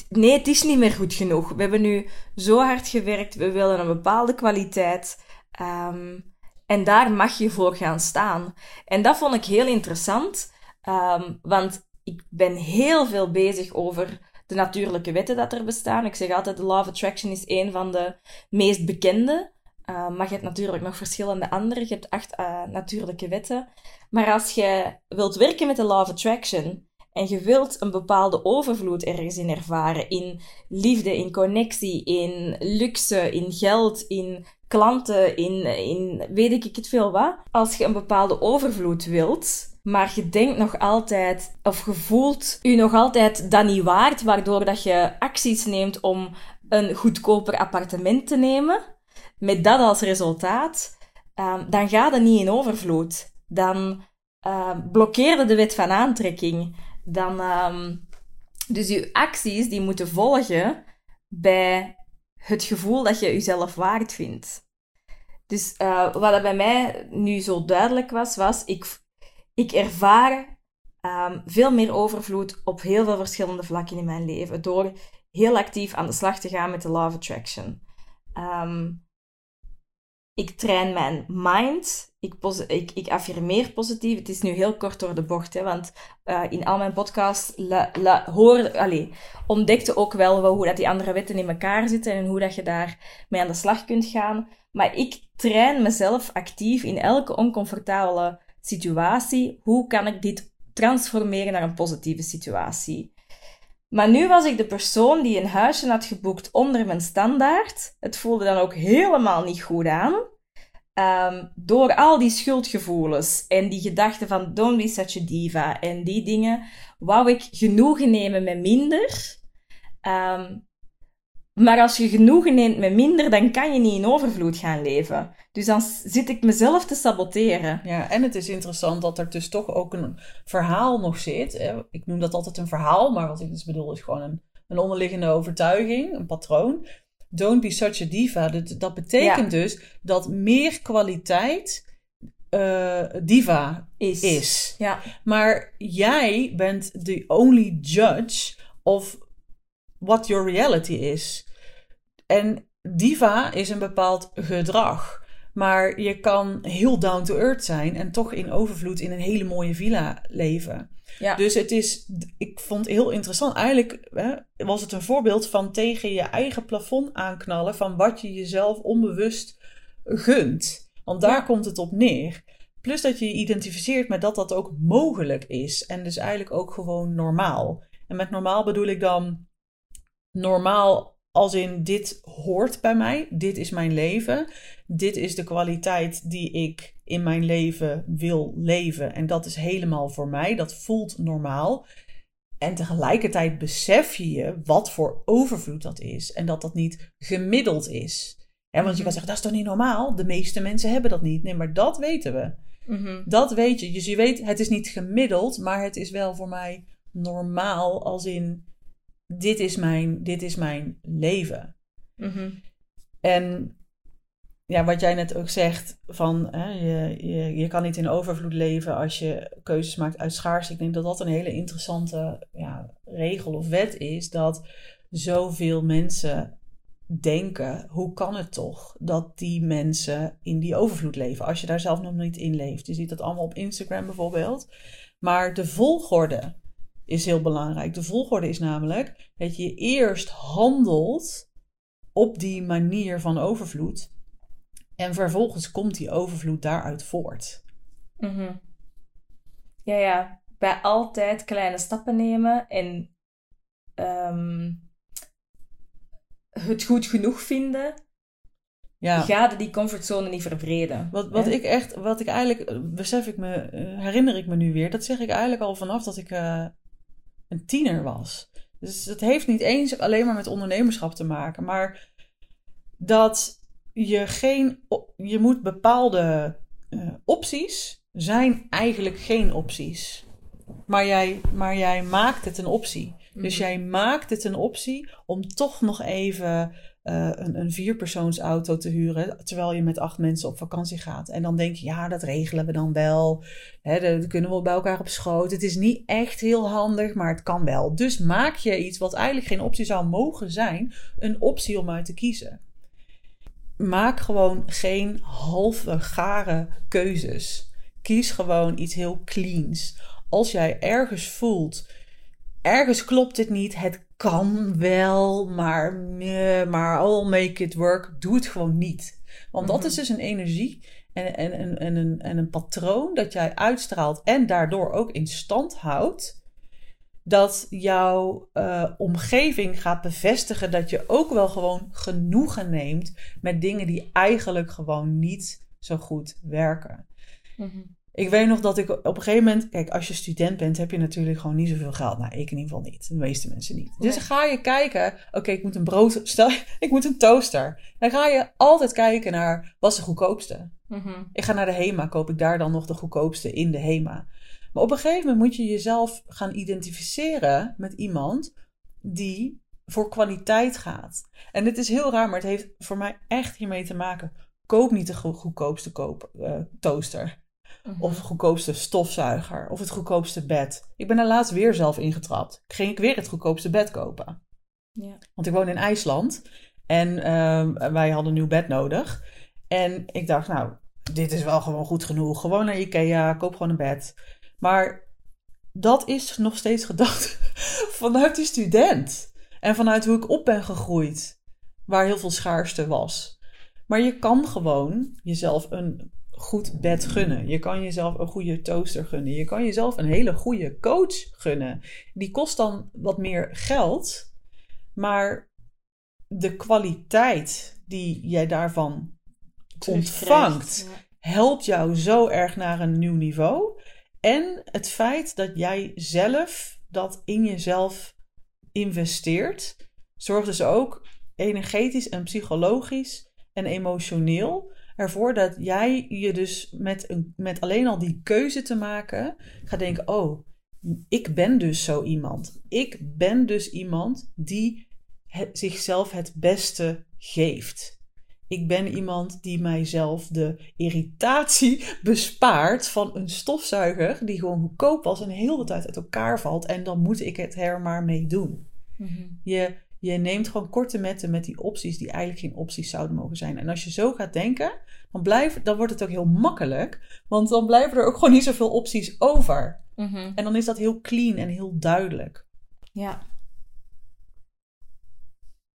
Nee, het is niet meer goed genoeg. We hebben nu zo hard gewerkt, we willen een bepaalde kwaliteit. Ehm, en daar mag je voor gaan staan. En dat vond ik heel interessant, ehm, want ik ben heel veel bezig over de natuurlijke wetten dat er bestaan. Ik zeg altijd, de Law of Attraction is een van de meest bekende. Uh, maar je hebt natuurlijk nog verschillende andere. Je hebt acht uh, natuurlijke wetten. Maar als je wilt werken met de Law of Attraction en je wilt een bepaalde overvloed ergens in ervaren, in liefde, in connectie, in luxe, in geld, in klanten, in, in weet ik het veel wat. Als je een bepaalde overvloed wilt, maar je denkt nog altijd, of je voelt je nog altijd dat niet waard, waardoor dat je acties neemt om een goedkoper appartement te nemen, met dat als resultaat, um, dan gaat het niet in overvloed. Dan uh, blokkeerde de wet van aantrekking. Dan, um, dus je acties die moeten volgen bij het gevoel dat je jezelf waard vindt. Dus uh, wat dat bij mij nu zo duidelijk was, was ik, ik ervaar um, veel meer overvloed op heel veel verschillende vlakken in mijn leven. Door heel actief aan de slag te gaan met de of Attraction. Um, ik train mijn mind. Ik, ik, ik, affirmeer positief. Het is nu heel kort door de bocht, hè, want uh, in al mijn podcasts hoor, ontdekte ook wel, wel hoe dat die andere wetten in elkaar zitten en hoe dat je daar mee aan de slag kunt gaan. Maar ik train mezelf actief in elke oncomfortabele situatie. Hoe kan ik dit transformeren naar een positieve situatie? Maar nu was ik de persoon die een huisje had geboekt onder mijn standaard. Het voelde dan ook helemaal niet goed aan. Um, door al die schuldgevoelens en die gedachten van don't be such a diva en die dingen, wou ik genoegen nemen met minder. Um, maar als je genoegen neemt met minder, dan kan je niet in overvloed gaan leven. Dus dan zit ik mezelf te saboteren. Ja, en het is interessant dat er dus toch ook een verhaal nog zit. Ik noem dat altijd een verhaal, maar wat ik dus bedoel is gewoon een, een onderliggende overtuiging, een patroon. Don't be such a diva. Dat, dat betekent ja. dus dat meer kwaliteit uh, diva is. is. Ja. Maar jij bent the only judge of what your reality is. En diva is een bepaald gedrag. Maar je kan heel down to earth zijn en toch in overvloed in een hele mooie villa leven. Ja. Dus het is, ik vond het heel interessant. Eigenlijk hè, was het een voorbeeld van tegen je eigen plafond aanknallen van wat je jezelf onbewust gunt. Want daar Ja. komt het op neer. Plus dat je je identificeert met dat dat ook mogelijk is. En dus eigenlijk ook gewoon normaal. En met normaal bedoel ik dan normaal als in dit hoort bij mij, dit is mijn leven, dit is de kwaliteit die ik in mijn leven wil leven en dat is helemaal voor mij, dat voelt normaal. En tegelijkertijd besef je je wat voor overvloed dat is en dat dat niet gemiddeld is. En want je kan zeggen, dat is toch niet normaal? De meeste mensen hebben dat niet. Nee, maar dat weten we. Mm-hmm. Dat weet je. Dus je weet, het is niet gemiddeld, maar het is wel voor mij normaal als in dit is mijn, dit is mijn leven. Mm-hmm. En ja, wat jij net ook zegt, van hè, je, je, je kan niet in overvloed leven als je keuzes maakt uit schaarste. Ik denk dat dat een hele interessante ja, regel of wet is, dat zoveel mensen denken, hoe kan het toch dat die mensen in die overvloed leven, als je daar zelf nog niet in leeft. Je ziet dat allemaal op Instagram bijvoorbeeld. Maar de volgorde is heel belangrijk. De volgorde is namelijk dat je eerst handelt op die manier van overvloed. En vervolgens komt die overvloed daaruit voort. Mm-hmm. Ja, ja. Bij altijd kleine stappen nemen en ehm, het goed genoeg vinden, Ja. gaat die comfortzone niet verbreden. Wat, wat hè? ik echt, wat ik eigenlijk, besef ik me, eh, herinner ik me nu weer, dat zeg ik eigenlijk al vanaf dat ik eh, een tiener was. Dus het heeft niet eens alleen maar met ondernemerschap te maken, maar dat je geen, je moet bepaalde eh, opties zijn eigenlijk geen opties. Maar jij, maar jij maakt het een optie. Dus Mhm. jij maakt het een optie om toch nog even eh, een, een vierpersoonsauto te huren. Terwijl je met acht mensen op vakantie gaat. En dan denk je, ja, dat regelen we dan wel. Hè, dat kunnen we bij elkaar op schoot. Het is niet echt heel handig, maar het kan wel. Dus maak je iets wat eigenlijk geen optie zou mogen zijn, een optie om uit te kiezen. Maak gewoon geen halve gare keuzes. Kies gewoon iets heel cleans. Als jij ergens voelt, ergens klopt het niet, het kan wel, maar, meh, maar I'll make it work. Doe het gewoon niet. Want dat Mhm. is dus een energie en, en, en, en, een, en een patroon dat jij uitstraalt en daardoor ook in stand houdt. Dat jouw eh, omgeving gaat bevestigen dat je ook wel gewoon genoegen neemt met dingen die eigenlijk gewoon niet zo goed werken. Mhm. Ik weet nog dat ik op een gegeven moment, kijk, als je student bent, heb je natuurlijk gewoon niet zoveel geld. Nou, ik in ieder geval niet. De meeste mensen niet. Dus dan ga je kijken, oké, ik moet een brood, (laughs) stel, ik moet een toaster. Dan ga je altijd kijken naar, wat is de goedkoopste? Mhm. Ik ga naar de HEMA, koop ik daar dan nog de goedkoopste in de HEMA. Maar op een gegeven moment moet je jezelf gaan identificeren met iemand die voor kwaliteit gaat. En dit is heel raar, maar het heeft voor mij echt hiermee te maken. Koop niet de go- goedkoopste koop, eh, toaster. Mhm. Of de goedkoopste stofzuiger. Of het goedkoopste bed. Ik ben er laatst weer zelf ingetrapt. Ging ik weer het goedkoopste bed kopen. Ja. Want ik woon in IJsland. En ehm, wij hadden een nieuw bed nodig. En ik dacht, nou, dit is wel gewoon goed genoeg. Gewoon naar Ikea, koop gewoon een bed. Maar dat is nog steeds gedacht (laughs) vanuit die student. En vanuit hoe ik op ben gegroeid. Waar heel veel schaarste was. Maar je kan gewoon jezelf een goed bed gunnen. Je kan jezelf een goede toaster gunnen. Je kan jezelf een hele goede coach gunnen. Die kost dan wat meer geld. Maar de kwaliteit die jij daarvan ontvangt, helpt jou zo erg naar een nieuw niveau. En het feit dat jij zelf dat in jezelf investeert, zorgt dus ook energetisch en psychologisch en emotioneel ervoor dat jij je dus met, een, met alleen al die keuze te maken gaat denken: oh, ik ben dus zo iemand. Ik ben dus iemand die zichzelf het beste geeft. Ik ben iemand die mijzelf de irritatie (laughs) bespaart van een stofzuiger die gewoon goedkoop was en heel de tijd uit elkaar valt. En dan moet ik het er maar mee doen. Mhm. Je, je neemt gewoon korte metten met die opties die eigenlijk geen opties zouden mogen zijn. En als je zo gaat denken, dan, blijf, dan wordt het ook heel makkelijk. Want dan blijven er ook gewoon niet zoveel opties over. Mhm. En dan is dat heel clean en heel duidelijk. Ja.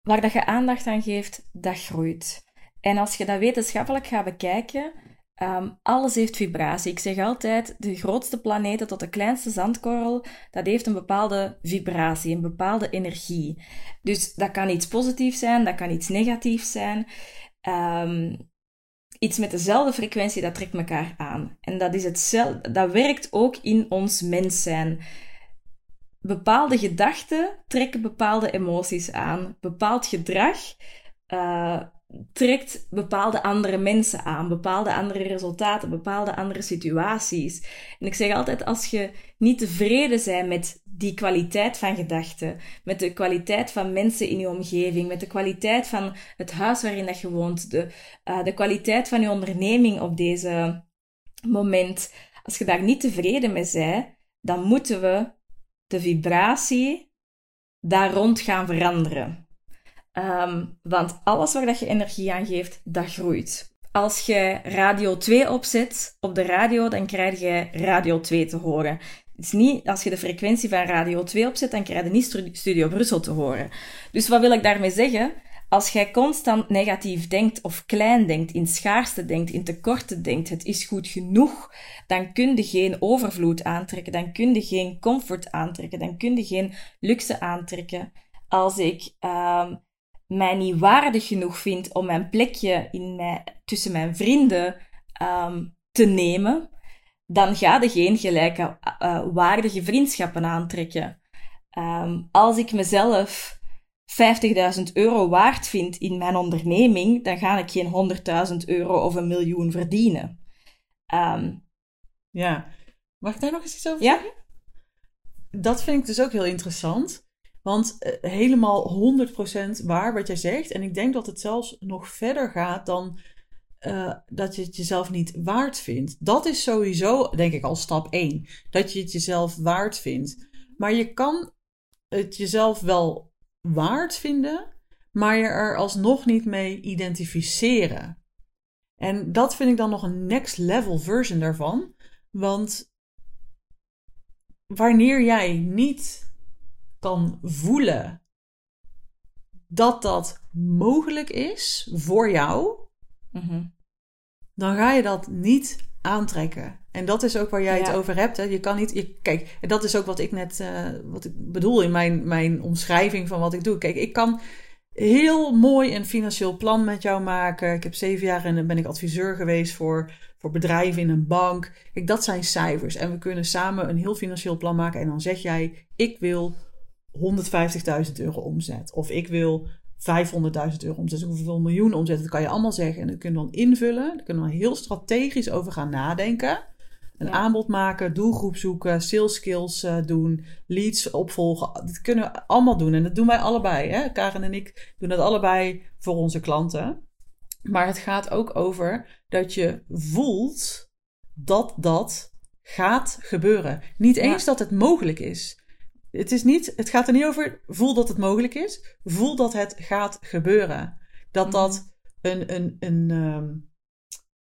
Waar dat je aandacht aan geeft, dat groeit. En als je dat wetenschappelijk gaat bekijken, ehm, alles heeft vibratie. Ik zeg altijd, de grootste planeten tot de kleinste zandkorrel, dat heeft een bepaalde vibratie, een bepaalde energie. Dus dat kan iets positiefs zijn, dat kan iets negatiefs zijn. Ehm, iets met dezelfde frequentie, dat trekt elkaar aan. En dat, is hetzelfde, dat werkt ook in ons mens zijn bepaalde gedachten trekken bepaalde emoties aan. Bepaald gedrag eh, trekt bepaalde andere mensen aan, bepaalde andere resultaten, bepaalde andere situaties. En ik zeg altijd, als je niet tevreden bent met die kwaliteit van gedachten, met de kwaliteit van mensen in je omgeving, met de kwaliteit van het huis waarin dat je woont, de, eh, de kwaliteit van je onderneming op deze moment, als je daar niet tevreden mee bent, dan moeten we de vibratie daar rond gaan veranderen. Ehm, want alles waar dat je energie aan geeft, dat groeit. Als je radio 2 opzet op de radio, dan krijg je radio 2 te horen. Het is niet, als je de frequentie van radio 2 opzet, dan krijg je niet Stu- Studio Brussel te horen. Dus wat wil ik daarmee zeggen? als jij constant negatief denkt of klein denkt, in schaarste denkt, in tekorten denkt, het is goed genoeg, dan kun je geen overvloed aantrekken, dan kun je geen comfort aantrekken, dan kun je geen luxe aantrekken. Als ik um, mij niet waardig genoeg vind om mijn plekje in tussen mijn vrienden um, te nemen, dan ga je geen gelijke uh, waardige vriendschappen aantrekken. Um, als ik mezelf 50.000 euro waard vind in mijn onderneming, dan ga ik geen 100.000 euro of een miljoen verdienen. Um, ja, mag ik daar nog eens iets over zeggen? Dat vind ik dus ook heel interessant. Want uh, helemaal 100% waar wat jij zegt. En ik denk dat het zelfs nog verder gaat dan uh, dat je het jezelf niet waard vindt. Dat is sowieso, denk ik, al stap 1. Dat je het jezelf waard vindt. Maar je kan het jezelf wel waard vinden, maar je er alsnog niet mee identificeren. En dat vind ik dan nog een next level version daarvan. Want wanneer jij niet kan voelen dat dat mogelijk is voor jou, mhm. dan ga je dat niet aantrekken. En dat is ook waar jij het over hebt. Hè? Je kan niet. Je, kijk, en dat is ook wat ik net uh, wat ik bedoel in mijn, mijn omschrijving van wat ik doe. Kijk, ik kan heel mooi een financieel plan met jou maken. Ik heb zeven jaar en ben ik adviseur geweest voor, voor bedrijven in een bank. Kijk, dat zijn cijfers. En we kunnen samen een heel financieel plan maken. En dan zeg jij: Ik wil 150.000 euro omzet. Of ik wil 500.000 euro omzet, hoeveel miljoen omzet, dat kan je allemaal zeggen. En dat kunnen we dan invullen. Daar kunnen we heel strategisch over gaan nadenken. Een aanbod maken, doelgroep zoeken, sales skills uh, doen, leads opvolgen. Dat kunnen we allemaal doen. En dat doen wij allebei. Hè? Karen en ik doen dat allebei voor onze klanten. Maar het gaat ook over dat je voelt dat dat gaat gebeuren. Niet eens dat het mogelijk is. Het, is niet, het gaat er niet over voel dat het mogelijk is. Voel dat het gaat gebeuren. Dat dat mhm. een, een, een, um,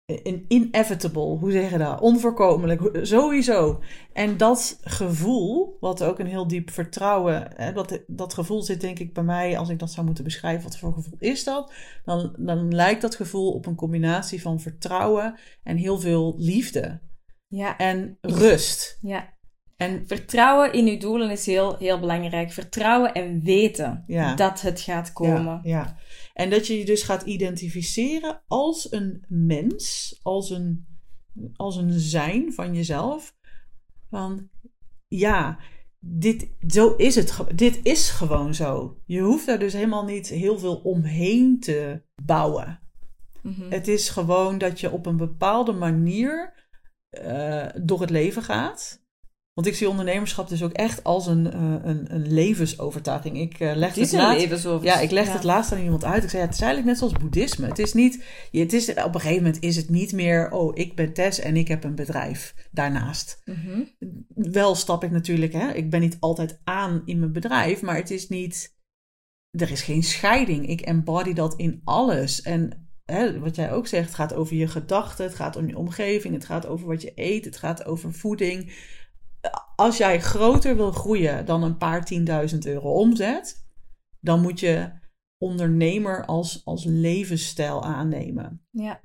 een inevitable, hoe zeg je dat? Onvoorkomelijk, sowieso. En dat gevoel, wat ook een heel diep vertrouwen, hè, dat, dat gevoel zit denk ik bij mij, als ik dat zou moeten beschrijven, wat voor gevoel is dat? Dan, dan lijkt dat gevoel op een combinatie van vertrouwen en heel veel liefde. Ja. En rust. Ja. En vertrouwen in je doelen is heel, heel belangrijk. Vertrouwen en weten dat het gaat komen. Ja, ja, En dat je je dus gaat identificeren als een mens, als een, als een zijn van jezelf. Van ja, dit, zo is het. Dit is gewoon zo. Je hoeft daar dus helemaal niet heel veel omheen te bouwen. Mhm. Het is gewoon dat je op een bepaalde manier uh, door het leven gaat. Want ik zie ondernemerschap dus ook echt als een, uh, een, een levensovertuiging. Ik uh, leg het, laatst, ja, ik leg het laatst aan iemand uit. Ik zei, ja, het is eigenlijk net zoals boeddhisme. Het is niet, het is, op een gegeven moment is het niet meer, oh, ik ben Tess en ik heb een bedrijf daarnaast. Mhm. Wel stap ik natuurlijk, hè, ik ben niet altijd aan in mijn bedrijf, maar het is niet, er is geen scheiding. Ik embody dat in alles. En hè, wat jij ook zegt, het gaat over je gedachten, het gaat om je omgeving, het gaat over wat je eet, het gaat over voeding als jij groter wil groeien dan een paar tienduizend euro omzet, dan moet je ondernemer als, als levensstijl aannemen. Ja,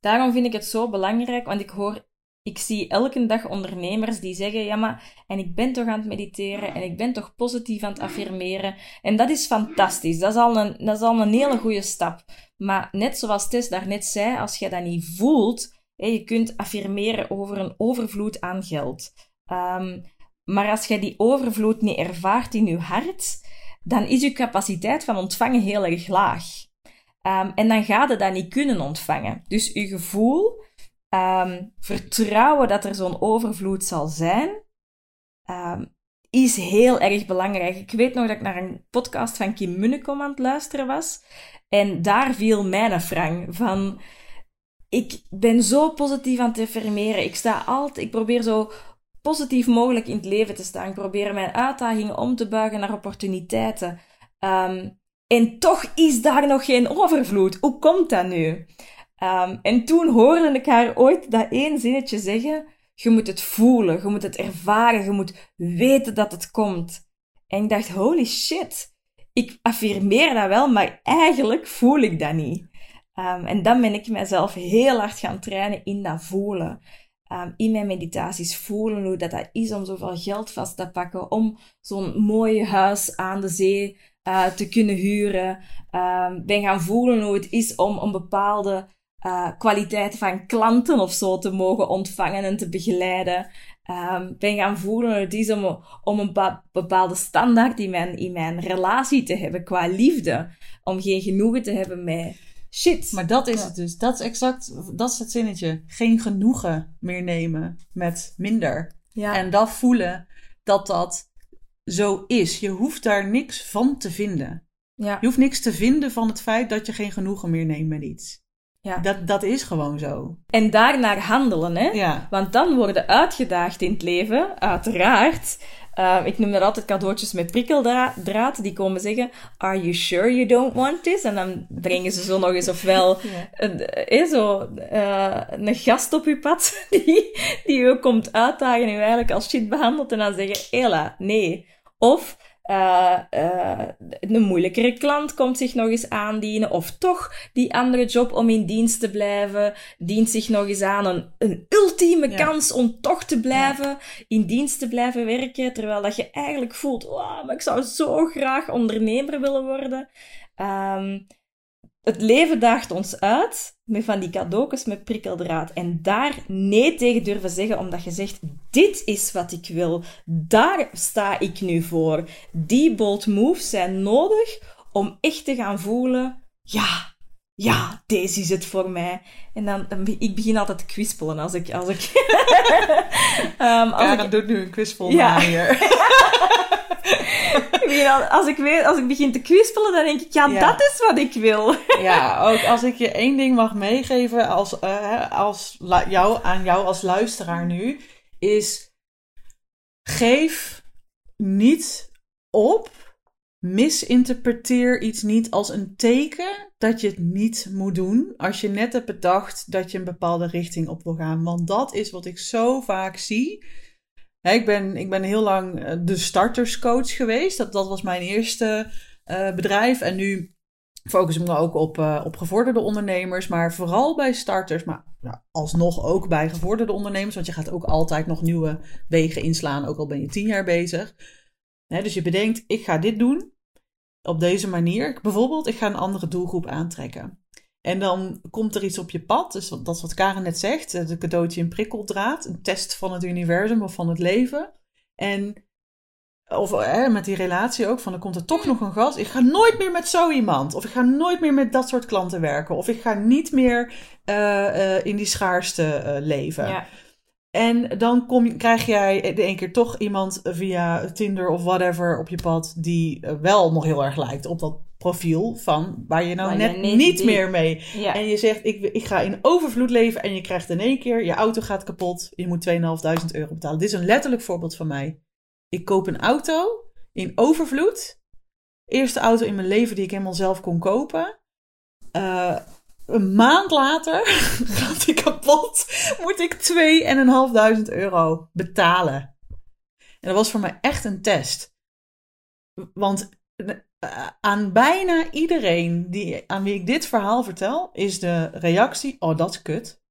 daarom vind ik het zo belangrijk, want ik hoor, ik zie elke dag ondernemers die zeggen, ja maar, en ik ben toch aan het mediteren en ik ben toch positief aan het affirmeren. En dat is fantastisch, dat is al een, dat is al een hele goede stap. Maar net zoals Tess daarnet zei, als je dat niet voelt, je kunt affirmeren over een overvloed aan geld. Um, maar als je die overvloed niet ervaart in je hart, dan is je capaciteit van ontvangen heel erg laag. Um, en dan ga je dat niet kunnen ontvangen. Dus je gevoel, um, vertrouwen dat er zo'n overvloed zal zijn, is heel erg belangrijk. Ik weet nog dat ik naar een podcast van Kim Munnekom aan het luisteren was. En daar viel mijn frang van... Ik ben zo positief aan het affirmeren. Ik sta altijd... Ik probeer zo positief mogelijk in het leven te staan. Ik probeer mijn uitdagingen om te buigen naar opportuniteiten. Um, en toch is daar nog geen overvloed. Hoe komt dat nu? Um, en toen hoorde ik haar ooit dat één zinnetje zeggen. Je moet het voelen, je moet het ervaren, je moet weten dat het komt. En ik dacht, holy shit. ik affirmeer dat wel, maar eigenlijk voel ik dat niet. Ehm, en dan ben ik mezelf heel hard gaan trainen in dat voelen. Ehm, in mijn meditaties voelen hoe dat, dat is om zoveel geld vast te pakken, om zo'n mooi huis aan de zee uh, te kunnen huren. Ben gaan voelen hoe het is om een bepaalde uh, kwaliteit van klanten of zo te mogen ontvangen en te begeleiden. Um, ben gaan voelen hoe het is om, om een bepaalde standaard in mijn, in mijn relatie te hebben qua liefde. Om geen genoegen te hebben met shit. Maar dat is het dus. Dat is exact, dat is het zinnetje. Geen genoegen meer nemen met minder. Ja. En dat voelen dat dat zo is. Je hoeft daar niks van te vinden. Ja. Je hoeft niks te vinden van het feit dat je geen genoegen meer neemt met iets. Ja. Dat, dat is gewoon zo. En daarnaar handelen, hè? Ja. Want dan worden uitgedaagd in het leven, uiteraard. Uh, ik noem dat altijd cadeautjes met prikkeldraad. Die komen zeggen, are you sure you don't want this? En dan brengen ze zo nog eens ofwel (laughs) ja. een, eh, zo, uh, een gast op je pad (laughs) die, die u komt uitdagen en u eigenlijk als shit behandelt. En dan zeggen, Ella, nee. Of uh, uh, een moeilijkere klant komt zich nog eens aandienen, of toch die andere job om in dienst te blijven, dient zich nog eens aan een, een ultieme kans om toch te blijven, in dienst te blijven werken, terwijl dat je eigenlijk voelt, wow, maar ik zou zo graag ondernemer willen worden. Um, het leven daagt ons uit met van die cadeautjes met prikkeldraad. En daar nee tegen durven zeggen, omdat je zegt: Dit is wat ik wil. Daar sta ik nu voor. Die bold moves zijn nodig om echt te gaan voelen: Ja, ja, deze is het voor mij. En dan, ik begin altijd te kwispelen als ik... Als ik um, (laughs) als ja, ik... doet nu een kwispel ja. hier. (laughs) als, ik weet, als ik begin te kwispelen, dan denk ik, ja, dat is wat ik wil. (laughs) ja, ook als ik je één ding mag meegeven als, uh, als jou, aan jou als luisteraar nu, is geef niet op, misinterpreteer iets niet als een teken dat je het niet moet doen als je net hebt bedacht dat je een bepaalde richting op wil gaan. Want dat is wat ik zo vaak zie ik, ben, ik ben heel lang eh, de starterscoach geweest. Dat, dat was mijn eerste uh, bedrijf. En nu focus ik me ook op, uh, op gevorderde ondernemers. Maar vooral bij starters. Maar nou, alsnog ook bij gevorderde ondernemers. Want je gaat ook altijd nog nieuwe wegen inslaan. Ook al ben je tien jaar bezig. dus je bedenkt, ik ga dit doen. Op deze manier. Bijvoorbeeld, ik ga een andere doelgroep aantrekken. En dan komt er iets op je pad. Dus dat is wat Karen net zegt. De cadeautje in prikkeldraad. Een test van het universum of van het leven. En of hè, met die relatie ook, van dan komt er toch nog een gast. Ik ga nooit meer met zo iemand. Of ik ga nooit meer met dat soort klanten werken. Of ik ga niet meer uh, uh, in die schaarste uh, leven. Ja. En dan kom, krijg jij de een keer toch iemand via Tinder of whatever op je pad. die wel nog heel erg lijkt op dat profiel van waar je nou net niet, meer mee. En je zegt, ik, ik ga in overvloed leven en je krijgt in één keer, je auto gaat kapot, je moet 2.500 euro betalen. Dit is een letterlijk voorbeeld van mij. Ik koop een auto in overvloed. Eerste auto in mijn leven die ik helemaal zelf kon kopen. Uh, een maand later (laughs) gaat die kapot. Moet ik 2.500 euro betalen. En dat was voor mij echt een test. Want eh, aan bijna iedereen die, aan wie ik dit verhaal vertel, is de reactie: Oh, dat is kut.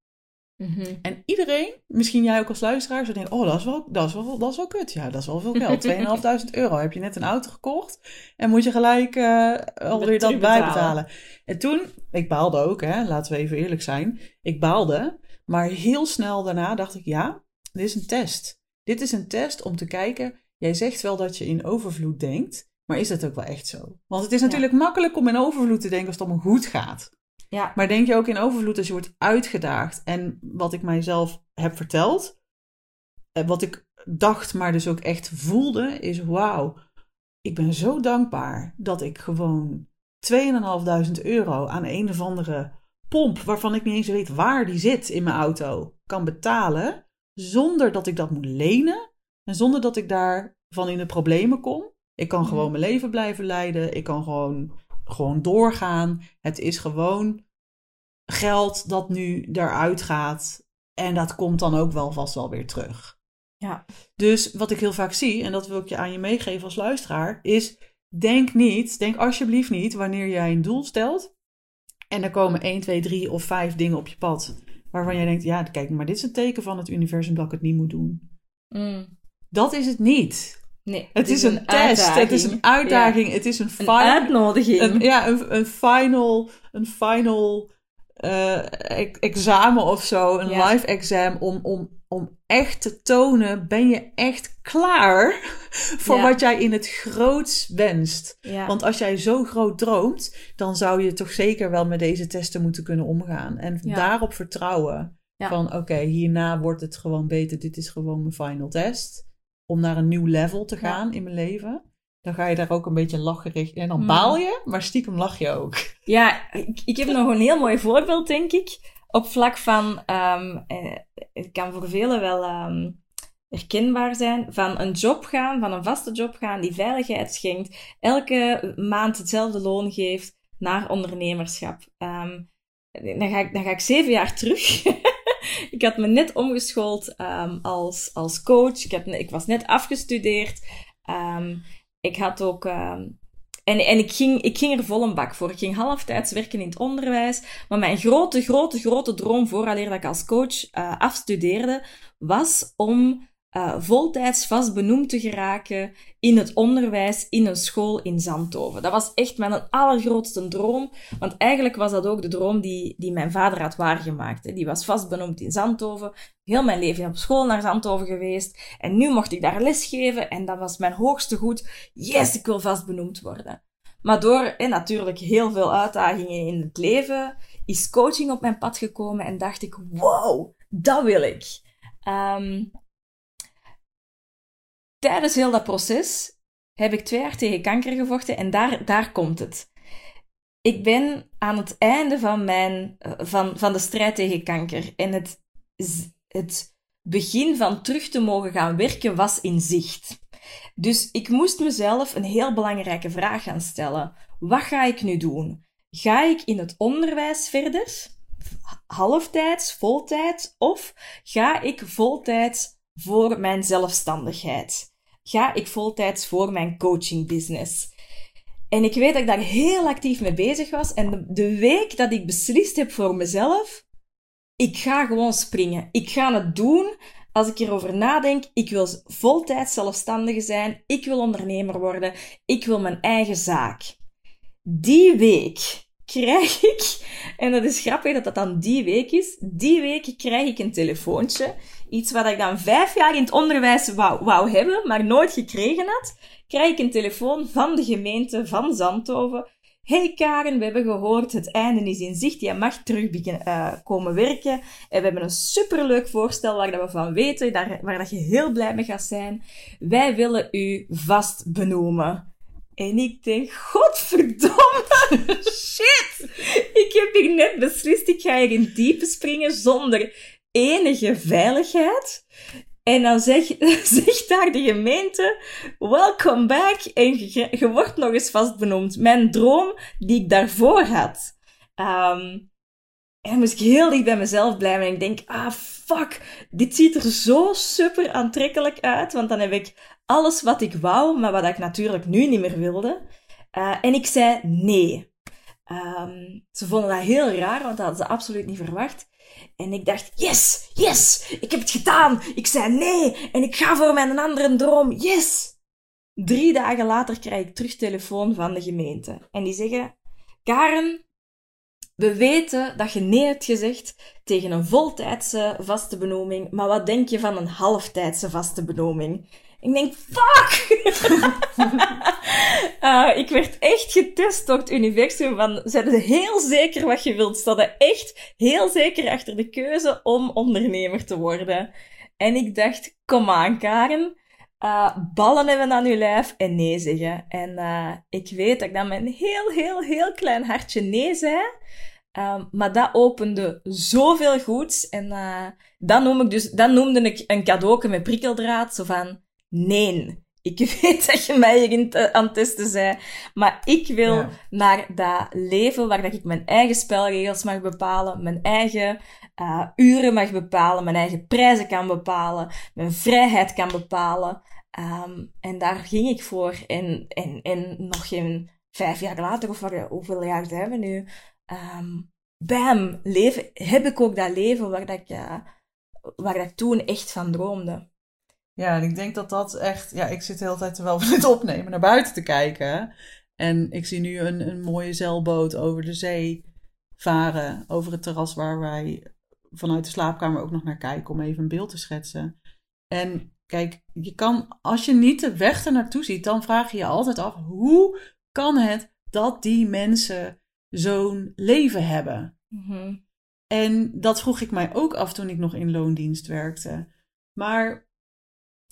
Mhm. En iedereen, misschien jij ook als luisteraar, zou denken: Oh, dat is, wel, dat, is wel, dat is wel kut. Ja, dat is wel veel geld. (laughs) 2.500 euro. Heb je net een auto gekocht en moet je gelijk uh, alweer dat bijbetalen. En toen, ik baalde ook, hè, laten we even eerlijk zijn. Ik baalde, maar heel snel daarna dacht ik: Ja, dit is een test. Dit is een test om te kijken. Jij zegt wel dat je in overvloed denkt. Maar is dat ook wel echt zo? Want het is natuurlijk makkelijk om in overvloed te denken als het om goed gaat. Ja. Maar denk je ook in overvloed als je wordt uitgedaagd? En wat ik mijzelf heb verteld, eh, wat ik dacht, maar dus ook echt voelde, is: wauw, ik ben zo dankbaar dat ik gewoon 2.500 euro aan een of andere pomp, waarvan ik niet eens weet waar die zit in mijn auto, kan betalen. Zonder dat ik dat moet lenen en zonder dat ik daarvan in de problemen kom. Ik kan gewoon mijn leven blijven leiden. Ik kan gewoon, gewoon doorgaan. Het is gewoon geld dat nu eruit gaat. En dat komt dan ook wel vast wel weer terug. Ja. Dus wat ik heel vaak zie, en dat wil ik je aan je meegeven als luisteraar, is denk niet, denk alsjeblieft niet, wanneer jij een doel stelt en er komen 1, 2, 3 of 5 dingen op je pad waarvan jij denkt, ja, kijk, maar dit is een teken van het universum dat ik het niet moet doen. Mm. Dat is het niet. Nee, Het, is, een, test, het is een uitdaging, het is een, Een final, uitnodiging. een, ja, een, een final, een final eh, e- examen of zo, een Ja. live exam om, om, om echt te tonen, ben je echt klaar (laughs) voor Ja. wat jij in het groots wenst. Want als jij zo groot droomt, dan zou je toch zeker wel met deze testen moeten kunnen omgaan. En daarop vertrouwen. Van oké, hierna wordt het gewoon beter. Dit is gewoon mijn final test. Om naar een nieuw level te gaan in mijn leven. Dan ga je daar ook een beetje lacherig. En dan Mm. baal je, maar stiekem lach je ook. Ja, ik, ik heb nog een heel mooi voorbeeld, denk ik. Op vlak van, ehm, eh, het kan voor velen wel ehm, herkenbaar zijn, van een job gaan, van een vaste job gaan die veiligheid schenkt, elke maand hetzelfde loon geeft, naar ondernemerschap. Ehm, dan, ga ik, dan ga ik zeven jaar terug. (laughs) ik had me net omgeschoold ehm, als, als coach. Ik, had, ik was net afgestudeerd. Ehm, ik had ook... ehm, en, en ik, ging, ik ging er vol een bak voor. Ik ging halftijds werken in het onderwijs. Maar mijn grote, grote, grote droom, vooraleer dat ik als coach eh, afstudeerde, was om eh, voltijds vast benoemd te geraken in het onderwijs, in een school in Zandhoven. Dat was echt mijn allergrootste droom. Want eigenlijk was dat ook de droom die, die mijn vader had waargemaakt. hè. Die was vast benoemd in Zandhoven. Heel mijn leven op school naar Zandhoven geweest. En nu mocht ik daar lesgeven. En dat was mijn hoogste goed. Yes, ik wil vast benoemd worden. Maar door eh, natuurlijk heel veel uitdagingen in het leven is coaching op mijn pad gekomen en dacht ik, wow, dat wil ik. Ehm, tijdens heel dat proces heb ik twee jaar tegen kanker gevochten en daar, daar komt het. Ik ben aan het einde van, mijn, eh, van, van de strijd tegen kanker en het, het begin van terug te mogen gaan werken was in zicht. Dus ik moest mezelf een heel belangrijke vraag gaan stellen. Wat ga ik nu doen? Ga ik in het onderwijs verder? Halftijds, voltijds? Of ga ik voltijds voor mijn zelfstandigheid? Ga ik voltijds voor mijn coaching business? En ik weet dat ik daar heel actief mee bezig was. En de, week dat ik beslist heb voor mezelf, ik ga gewoon springen. Ik ga het doen als ik erover nadenk. Ik wil voltijds zelfstandige zijn. Ik wil ondernemer worden. Ik wil mijn eigen zaak. Die week krijg ik, en dat is grappig dat dat dan die week is, die week krijg ik een telefoontje. Iets wat ik dan vijf jaar in het onderwijs wou, wou hebben, maar nooit gekregen had. Krijg ik een telefoon van de gemeente van Zandhoven. Hey Karen, we hebben gehoord, het einde is in zicht. Jij mag terug eh, komen werken. En we hebben een superleuk voorstel waar dat we van weten, daar, waar dat je heel blij mee gaat zijn. Wij willen u vast benoemen. En ik denk, godverdomme, (laughs) shit! Ik heb hier net beslist, ik ga hier in diepe springen zonder enige veiligheid. En dan (laughs) zegt zeg daar de gemeente, welcome back. En je, wordt nog eens vastbenoemd. Mijn droom die ik daarvoor had. Ehm, en moest ik heel dicht bij mezelf blijven. En ik denk, ah fuck, dit ziet er zo super aantrekkelijk uit. Want dan heb ik alles wat ik wou, maar wat ik natuurlijk nu niet meer wilde. Uh, en ik zei nee. Um, ze vonden dat heel raar, want dat hadden ze absoluut niet verwacht. En ik dacht, yes, yes, ik heb het gedaan. Ik zei nee en ik ga voor mijn andere droom, yes. Drie dagen later krijg ik terug telefoon van de gemeente. En die zeggen, Karen, we weten dat je nee hebt gezegd tegen een voltijdse vaste benoeming, maar wat denk je van een halftijdse vaste benoeming? Ik denk, fuck! uh, (laughs) ik werd echt getest door het universum van, zijn er heel zeker wat je wilt? Er echt heel zeker achter de keuze om ondernemer te worden? En ik dacht, kom aan Karen, uh, ballen hebben aan je lijf en nee zeggen. En uh, ik weet dat ik dan met een heel, heel, heel klein hartje nee zei. Um, maar dat opende zoveel goeds. En uh, dat, noem ik dus, dat noemde ik een cadeauke met prikkeldraad. Zo van, nee, ik (laughs) weet dat je mij hierin te, aan het testen bent, maar ik wil ja. naar dat leven waar dat ik mijn eigen spelregels mag bepalen, mijn eigen uh, uren mag bepalen, mijn eigen prijzen kan bepalen, mijn vrijheid kan bepalen. Ehm, en daar ging ik voor. En, en, en nog geen vijf jaar later, of hoeveel jaar zijn we nu? Um, bam, leven, heb ik ook dat leven waar, dat ik, uh, waar ik toen echt van droomde. Ja, en ik denk dat dat echt... Ja, ik zit de hele tijd terwijl we (laughs) het opnemen naar buiten te kijken. En ik zie nu een, een mooie zeilboot over de zee varen. Over het terras waar wij vanuit de slaapkamer ook nog naar kijken. Om even een beeld te schetsen. En kijk, je kan, als je niet de weg er naartoe ziet, dan vraag je je altijd af: hoe kan het dat die mensen zo'n leven hebben? Mhm. En dat vroeg ik mij ook af toen ik nog in loondienst werkte. Maar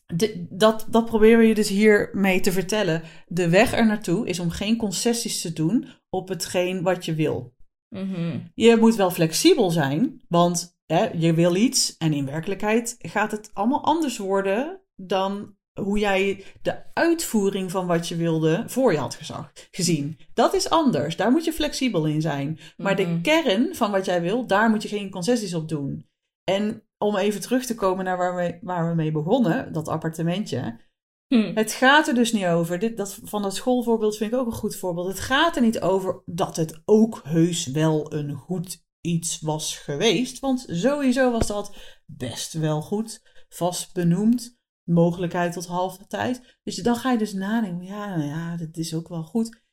de, dat, dat proberen je dus hier mee te vertellen. De weg er naartoe is om geen concessies te doen op hetgeen wat je wil. Mhm. Je moet wel flexibel zijn, want hè, je wil iets en in werkelijkheid gaat het allemaal anders worden dan hoe jij de uitvoering van wat je wilde voor je had gezag, gezien. Dat is anders. Daar moet je flexibel in zijn. Maar de Mhm. kern van wat jij wil, daar moet je geen concessies op doen. En om even terug te komen naar waar we, waar we mee begonnen, dat appartementje. Hm. Het gaat er dus niet over. Dit, dat, van dat schoolvoorbeeld vind ik ook een goed voorbeeld. Het gaat er niet over dat het ook heus wel een goed iets was geweest. Want sowieso was dat best wel goed. Vast benoemd. Mogelijkheid tot halve tijd. Dus dan ga je dus nadenken. Ja, nou ja, dat is ook wel goed.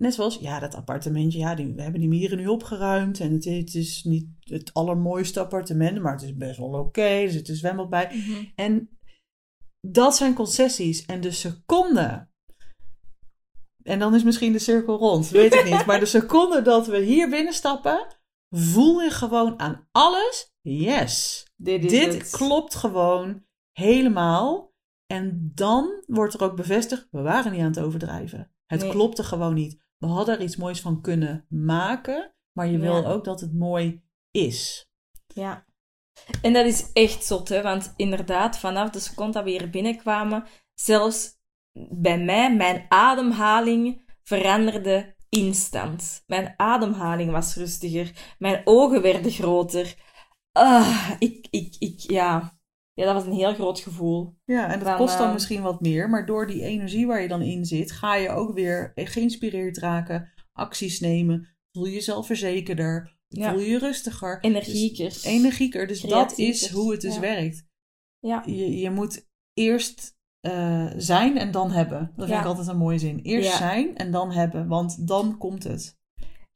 Net zoals, ja, dat appartementje, ja, die, we hebben die mieren nu opgeruimd. En het, het is niet het allermooiste appartement, maar het is best wel oké. er zit een zwembad bij. Mhm. En dat zijn concessies. En de seconde. En dan is misschien de cirkel rond, weet ik niet. (laughs) Maar de seconde dat we hier binnenstappen, voel je gewoon aan alles: yes, Dit dit klopt gewoon helemaal. En dan wordt er ook bevestigd: we waren niet aan het overdrijven. Het Nee. klopte gewoon niet. We hadden er iets moois van kunnen maken, maar je wil ook dat het mooi is. Ja. En dat is echt zot, hè? Want inderdaad, vanaf de seconde dat we hier binnenkwamen, zelfs bij mij, mijn ademhaling veranderde instant. Mijn ademhaling was rustiger. Mijn ogen werden groter. Ah, ik, ik, ik, ja. Ja, dat was een heel groot gevoel. Ja, en dat Dan, kost dan eh, misschien wat meer, maar door die energie waar je dan in zit, ga je ook weer geïnspireerd raken, acties nemen, voel je jezelf verzekerder, Ja. voel je rustiger. Energieker. Dus, energieker, dus dat is hoe het dus ja. werkt. Ja. Je, je moet eerst eh, zijn en dan hebben. Dat vind ik altijd een mooie zin. Eerst zijn en dan hebben, want dan komt het.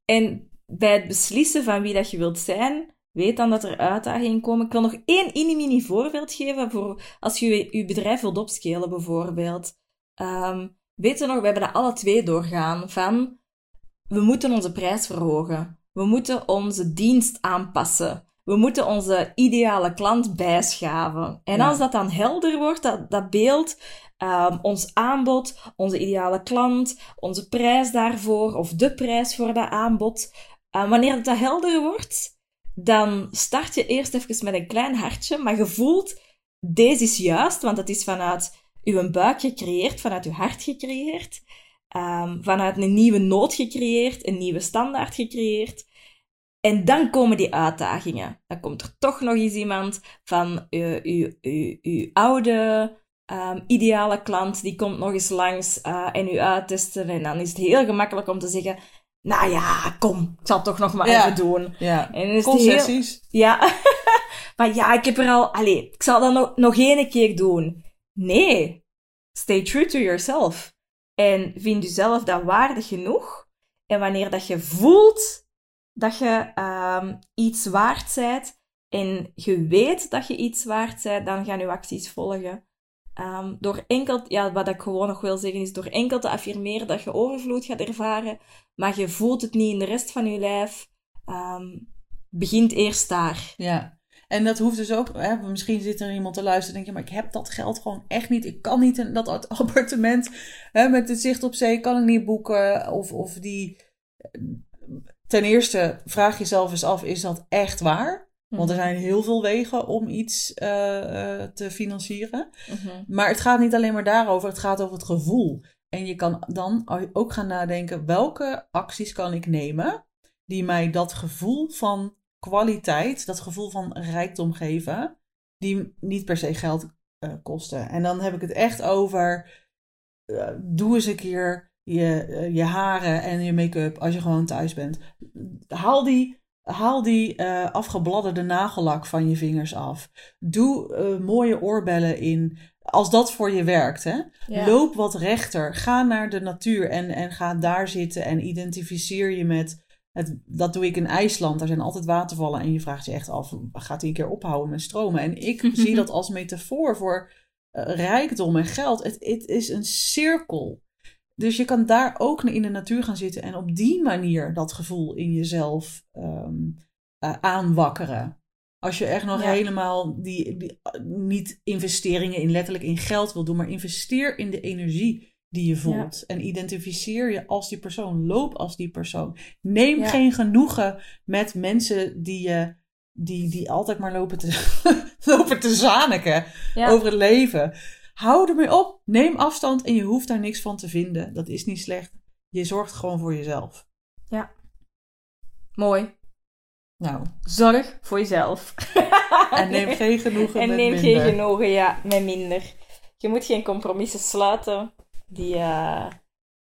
En bij het beslissen van wie dat je wilt zijn, weet dan dat er uitdagingen komen. Ik wil nog één mini-mini voorbeeld geven voor als je je- bedrijf wilt opscalen, bijvoorbeeld. Ehm weet je nog, we hebben dat alle twee doorgaan van we moeten onze prijs verhogen. We moeten onze dienst aanpassen. We moeten onze ideale klant bijschaven. En Ja. als dat dan helder wordt, dat, dat beeld, ehm, ons aanbod, onze ideale klant, onze prijs daarvoor, of de prijs voor dat aanbod. eh, wanneer dat helder wordt, dan start je eerst even met een klein hartje, maar je voelt, deze is juist, want het is vanuit uw buik gecreëerd, vanuit uw hart gecreëerd, ehm, vanuit een nieuwe nood gecreëerd, een nieuwe standaard gecreëerd. En dan komen die uitdagingen. Dan komt er toch nog eens iemand van uw, uw oude ehm, ideale klant, die komt nog eens langs eh, en u uittesten. En dan is het heel gemakkelijk om te zeggen, nou ja, kom, ik zal het toch nog maar Ja. even doen. Ja, En heel... concessies. Ja, (laughs) maar ja, ik heb er al... Allee, ik zal dat nog, nog één keer doen. Nee, stay true to yourself. En vind jezelf dat waardig genoeg. En wanneer dat je voelt dat je ehm, iets waard bent en je weet dat je iets waard bent, dan gaan je acties volgen. Ehm, door enkel, ja, wat ik gewoon nog wil zeggen is, door enkel te affirmeren dat je overvloed gaat ervaren, maar je voelt het niet in de rest van je lijf, ehm, begint eerst daar. Ja. En dat hoeft dus ook, hè, misschien zit er iemand te luisteren en denk je, maar ik heb dat geld gewoon echt niet. Ik kan niet in dat (laughs) appartement hè, met het zicht op zee, kan ik niet boeken. Of, of die. Ten eerste, vraag jezelf eens af, is dat echt waar? Want er zijn heel veel wegen om iets eh, eh, te financieren. Mhm. Maar het gaat niet alleen maar daarover, het gaat over het gevoel. En je kan dan ook gaan nadenken, welke acties kan ik nemen die mij dat gevoel van kwaliteit, dat gevoel van rijkdom geven, die niet per se geld eh, kosten. En dan heb ik het echt over, doe eens een keer je, je haren en je make-up als je gewoon thuis bent. Haal die, haal die eh, afgebladderde nagellak van je vingers af. Doe eh, mooie oorbellen in. Als dat voor je werkt, hè? Ja. Loop wat rechter. Ga naar de natuur en, en ga daar zitten en identificeer je met. Het, dat doe ik in IJsland. Daar zijn altijd watervallen en je vraagt je echt af: gaat die een keer ophouden met stromen? En ik (laughs) zie dat als metafoor voor eh, rijkdom en geld. Het, het is een cirkel. Dus je kan daar ook in de natuur gaan zitten en op die manier dat gevoel in jezelf ehm, eh, aanwakkeren. Als je echt nog Ja. helemaal die, die, niet investeringen in letterlijk in geld wil doen, maar investeer in de energie die je voelt. En identificeer je als die persoon. Loop als die persoon. Neem Ja. geen genoegen met mensen die je. Die, die altijd maar lopen te, (laughs) lopen te zaniken over het leven. Hou ermee op. Neem afstand en je hoeft daar niks van te vinden. Dat is niet slecht. Je zorgt gewoon voor jezelf. Mooi. Nou, Zorg voor jezelf. (laughs) en neem geen genoegen En met neem minder. geen genoegen, ja, met minder. Je moet geen compromissen sluiten die, eh,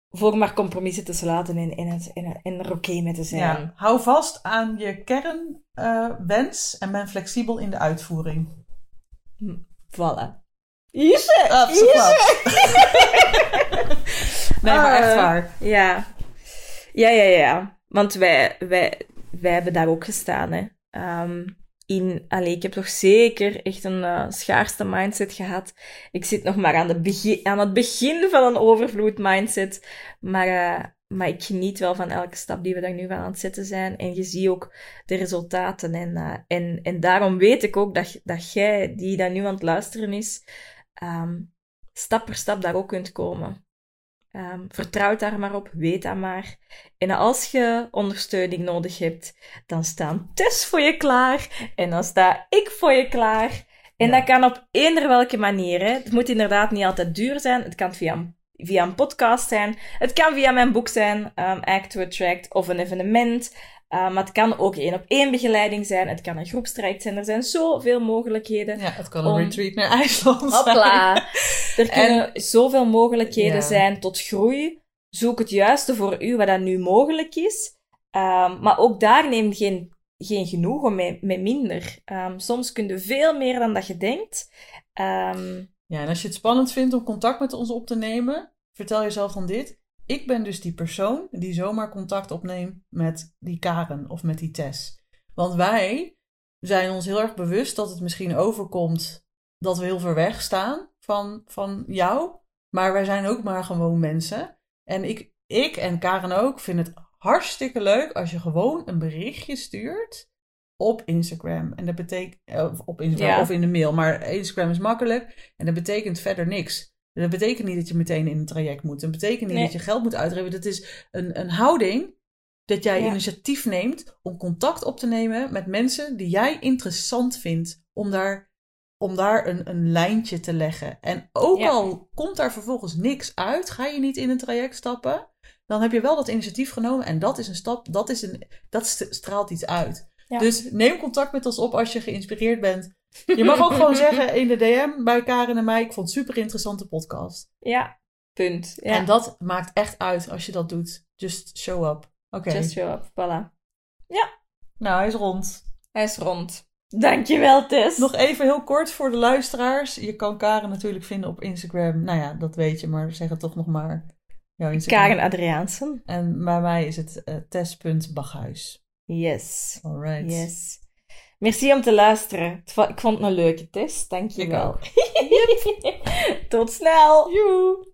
voor maar compromissen te sluiten en, en, het- en, en er oké mee te zijn. Ja, hou vast aan je kernwens en ben flexibel in de uitvoering. Voilà. Ise, Absoluut. (laughs) nee, maar echt Ah. waar. Ja. Ja, ja, ja. Want wij, wij, wij hebben daar ook gestaan, hè. Ehm, in, allee, ik heb toch zeker echt een eh, schaarste mindset gehad. Ik zit nog maar aan, de begin, aan het begin van een overvloed mindset. Maar, eh, maar ik geniet wel van elke stap die we daar nu van aan het zetten zijn. En je ziet ook de resultaten. En, eh, en, en daarom weet ik ook dat, dat jij, die daar nu aan het luisteren is, ehm, stap per stap daar ook kunt komen. Ehm, vertrouw daar maar op, weet dat maar. En als je ondersteuning nodig hebt, dan staan Tess voor je klaar en dan sta ik voor je klaar. En Ja. dat kan op eender welke manier. Hè. Het moet inderdaad niet altijd duur zijn. Het kan via een, via een podcast zijn. Het kan via mijn boek zijn, ehm, Act to Attract, of een evenement. Ehm, maar het kan ook één op één begeleiding zijn. Het kan een groepstraject zijn. Er zijn zoveel mogelijkheden. Ja, het kan een retreat naar IJsland zijn. Hopla. (laughs) Er kunnen zoveel mogelijkheden Ja. zijn tot groei. Zoek het juiste voor u, wat dat nu mogelijk is. Ehm, maar ook daar neem geen, geen genoegen met minder. Ehm, soms kun je veel meer dan dat je denkt. Ehm, Ja, en als je het spannend vindt om contact met ons op te nemen, vertel jezelf dan dit. Ik ben dus die persoon die zomaar contact opneemt met die Karen of met die Tess. Want wij zijn ons heel erg bewust dat het misschien overkomt dat we heel ver weg staan van, van jou. Maar wij zijn ook maar gewoon mensen. En ik, ik en Karen ook vinden het hartstikke leuk als je gewoon een berichtje stuurt op Instagram. En dat betekent, op Instagram Ja. of in de mail, maar Instagram is makkelijk. En dat betekent verder niks. Dat betekent niet dat je meteen in een traject moet. Dat betekent niet Nee. dat je geld moet uitgeven. Dat is een, een houding dat jij Ja. initiatief neemt om contact op te nemen met mensen die jij interessant vindt. Om daar, om daar een, een lijntje te leggen. En ook Ja. al komt daar vervolgens niks uit, ga je niet in een traject stappen. Dan heb je wel dat initiatief genomen en dat is een stap, dat, is een, dat st- straalt iets uit. Ja. Dus neem contact met ons op als je geïnspireerd bent. Je mag ook gewoon zeggen in de DM bij Karen en mij, ik vond het een super interessante podcast. ja, punt. Ja. En dat maakt echt uit als je dat doet. Just show up. Oké. Just show up, voilà. Nou, hij is rond. Hij is rond. Dankjewel, Tess. Nog even heel kort voor de luisteraars. Je kan Karen natuurlijk vinden op Instagram. Nou ja, dat weet je, maar zeg het toch nog maar. Jouw Instagram. Karen Adriaansen. En bij mij is het eh test.baghuis. Yes. Alright. Yes. Merci om te luisteren. Ik vond het een leuke test. Dankjewel. Ik (laughs) Tot snel. Joe.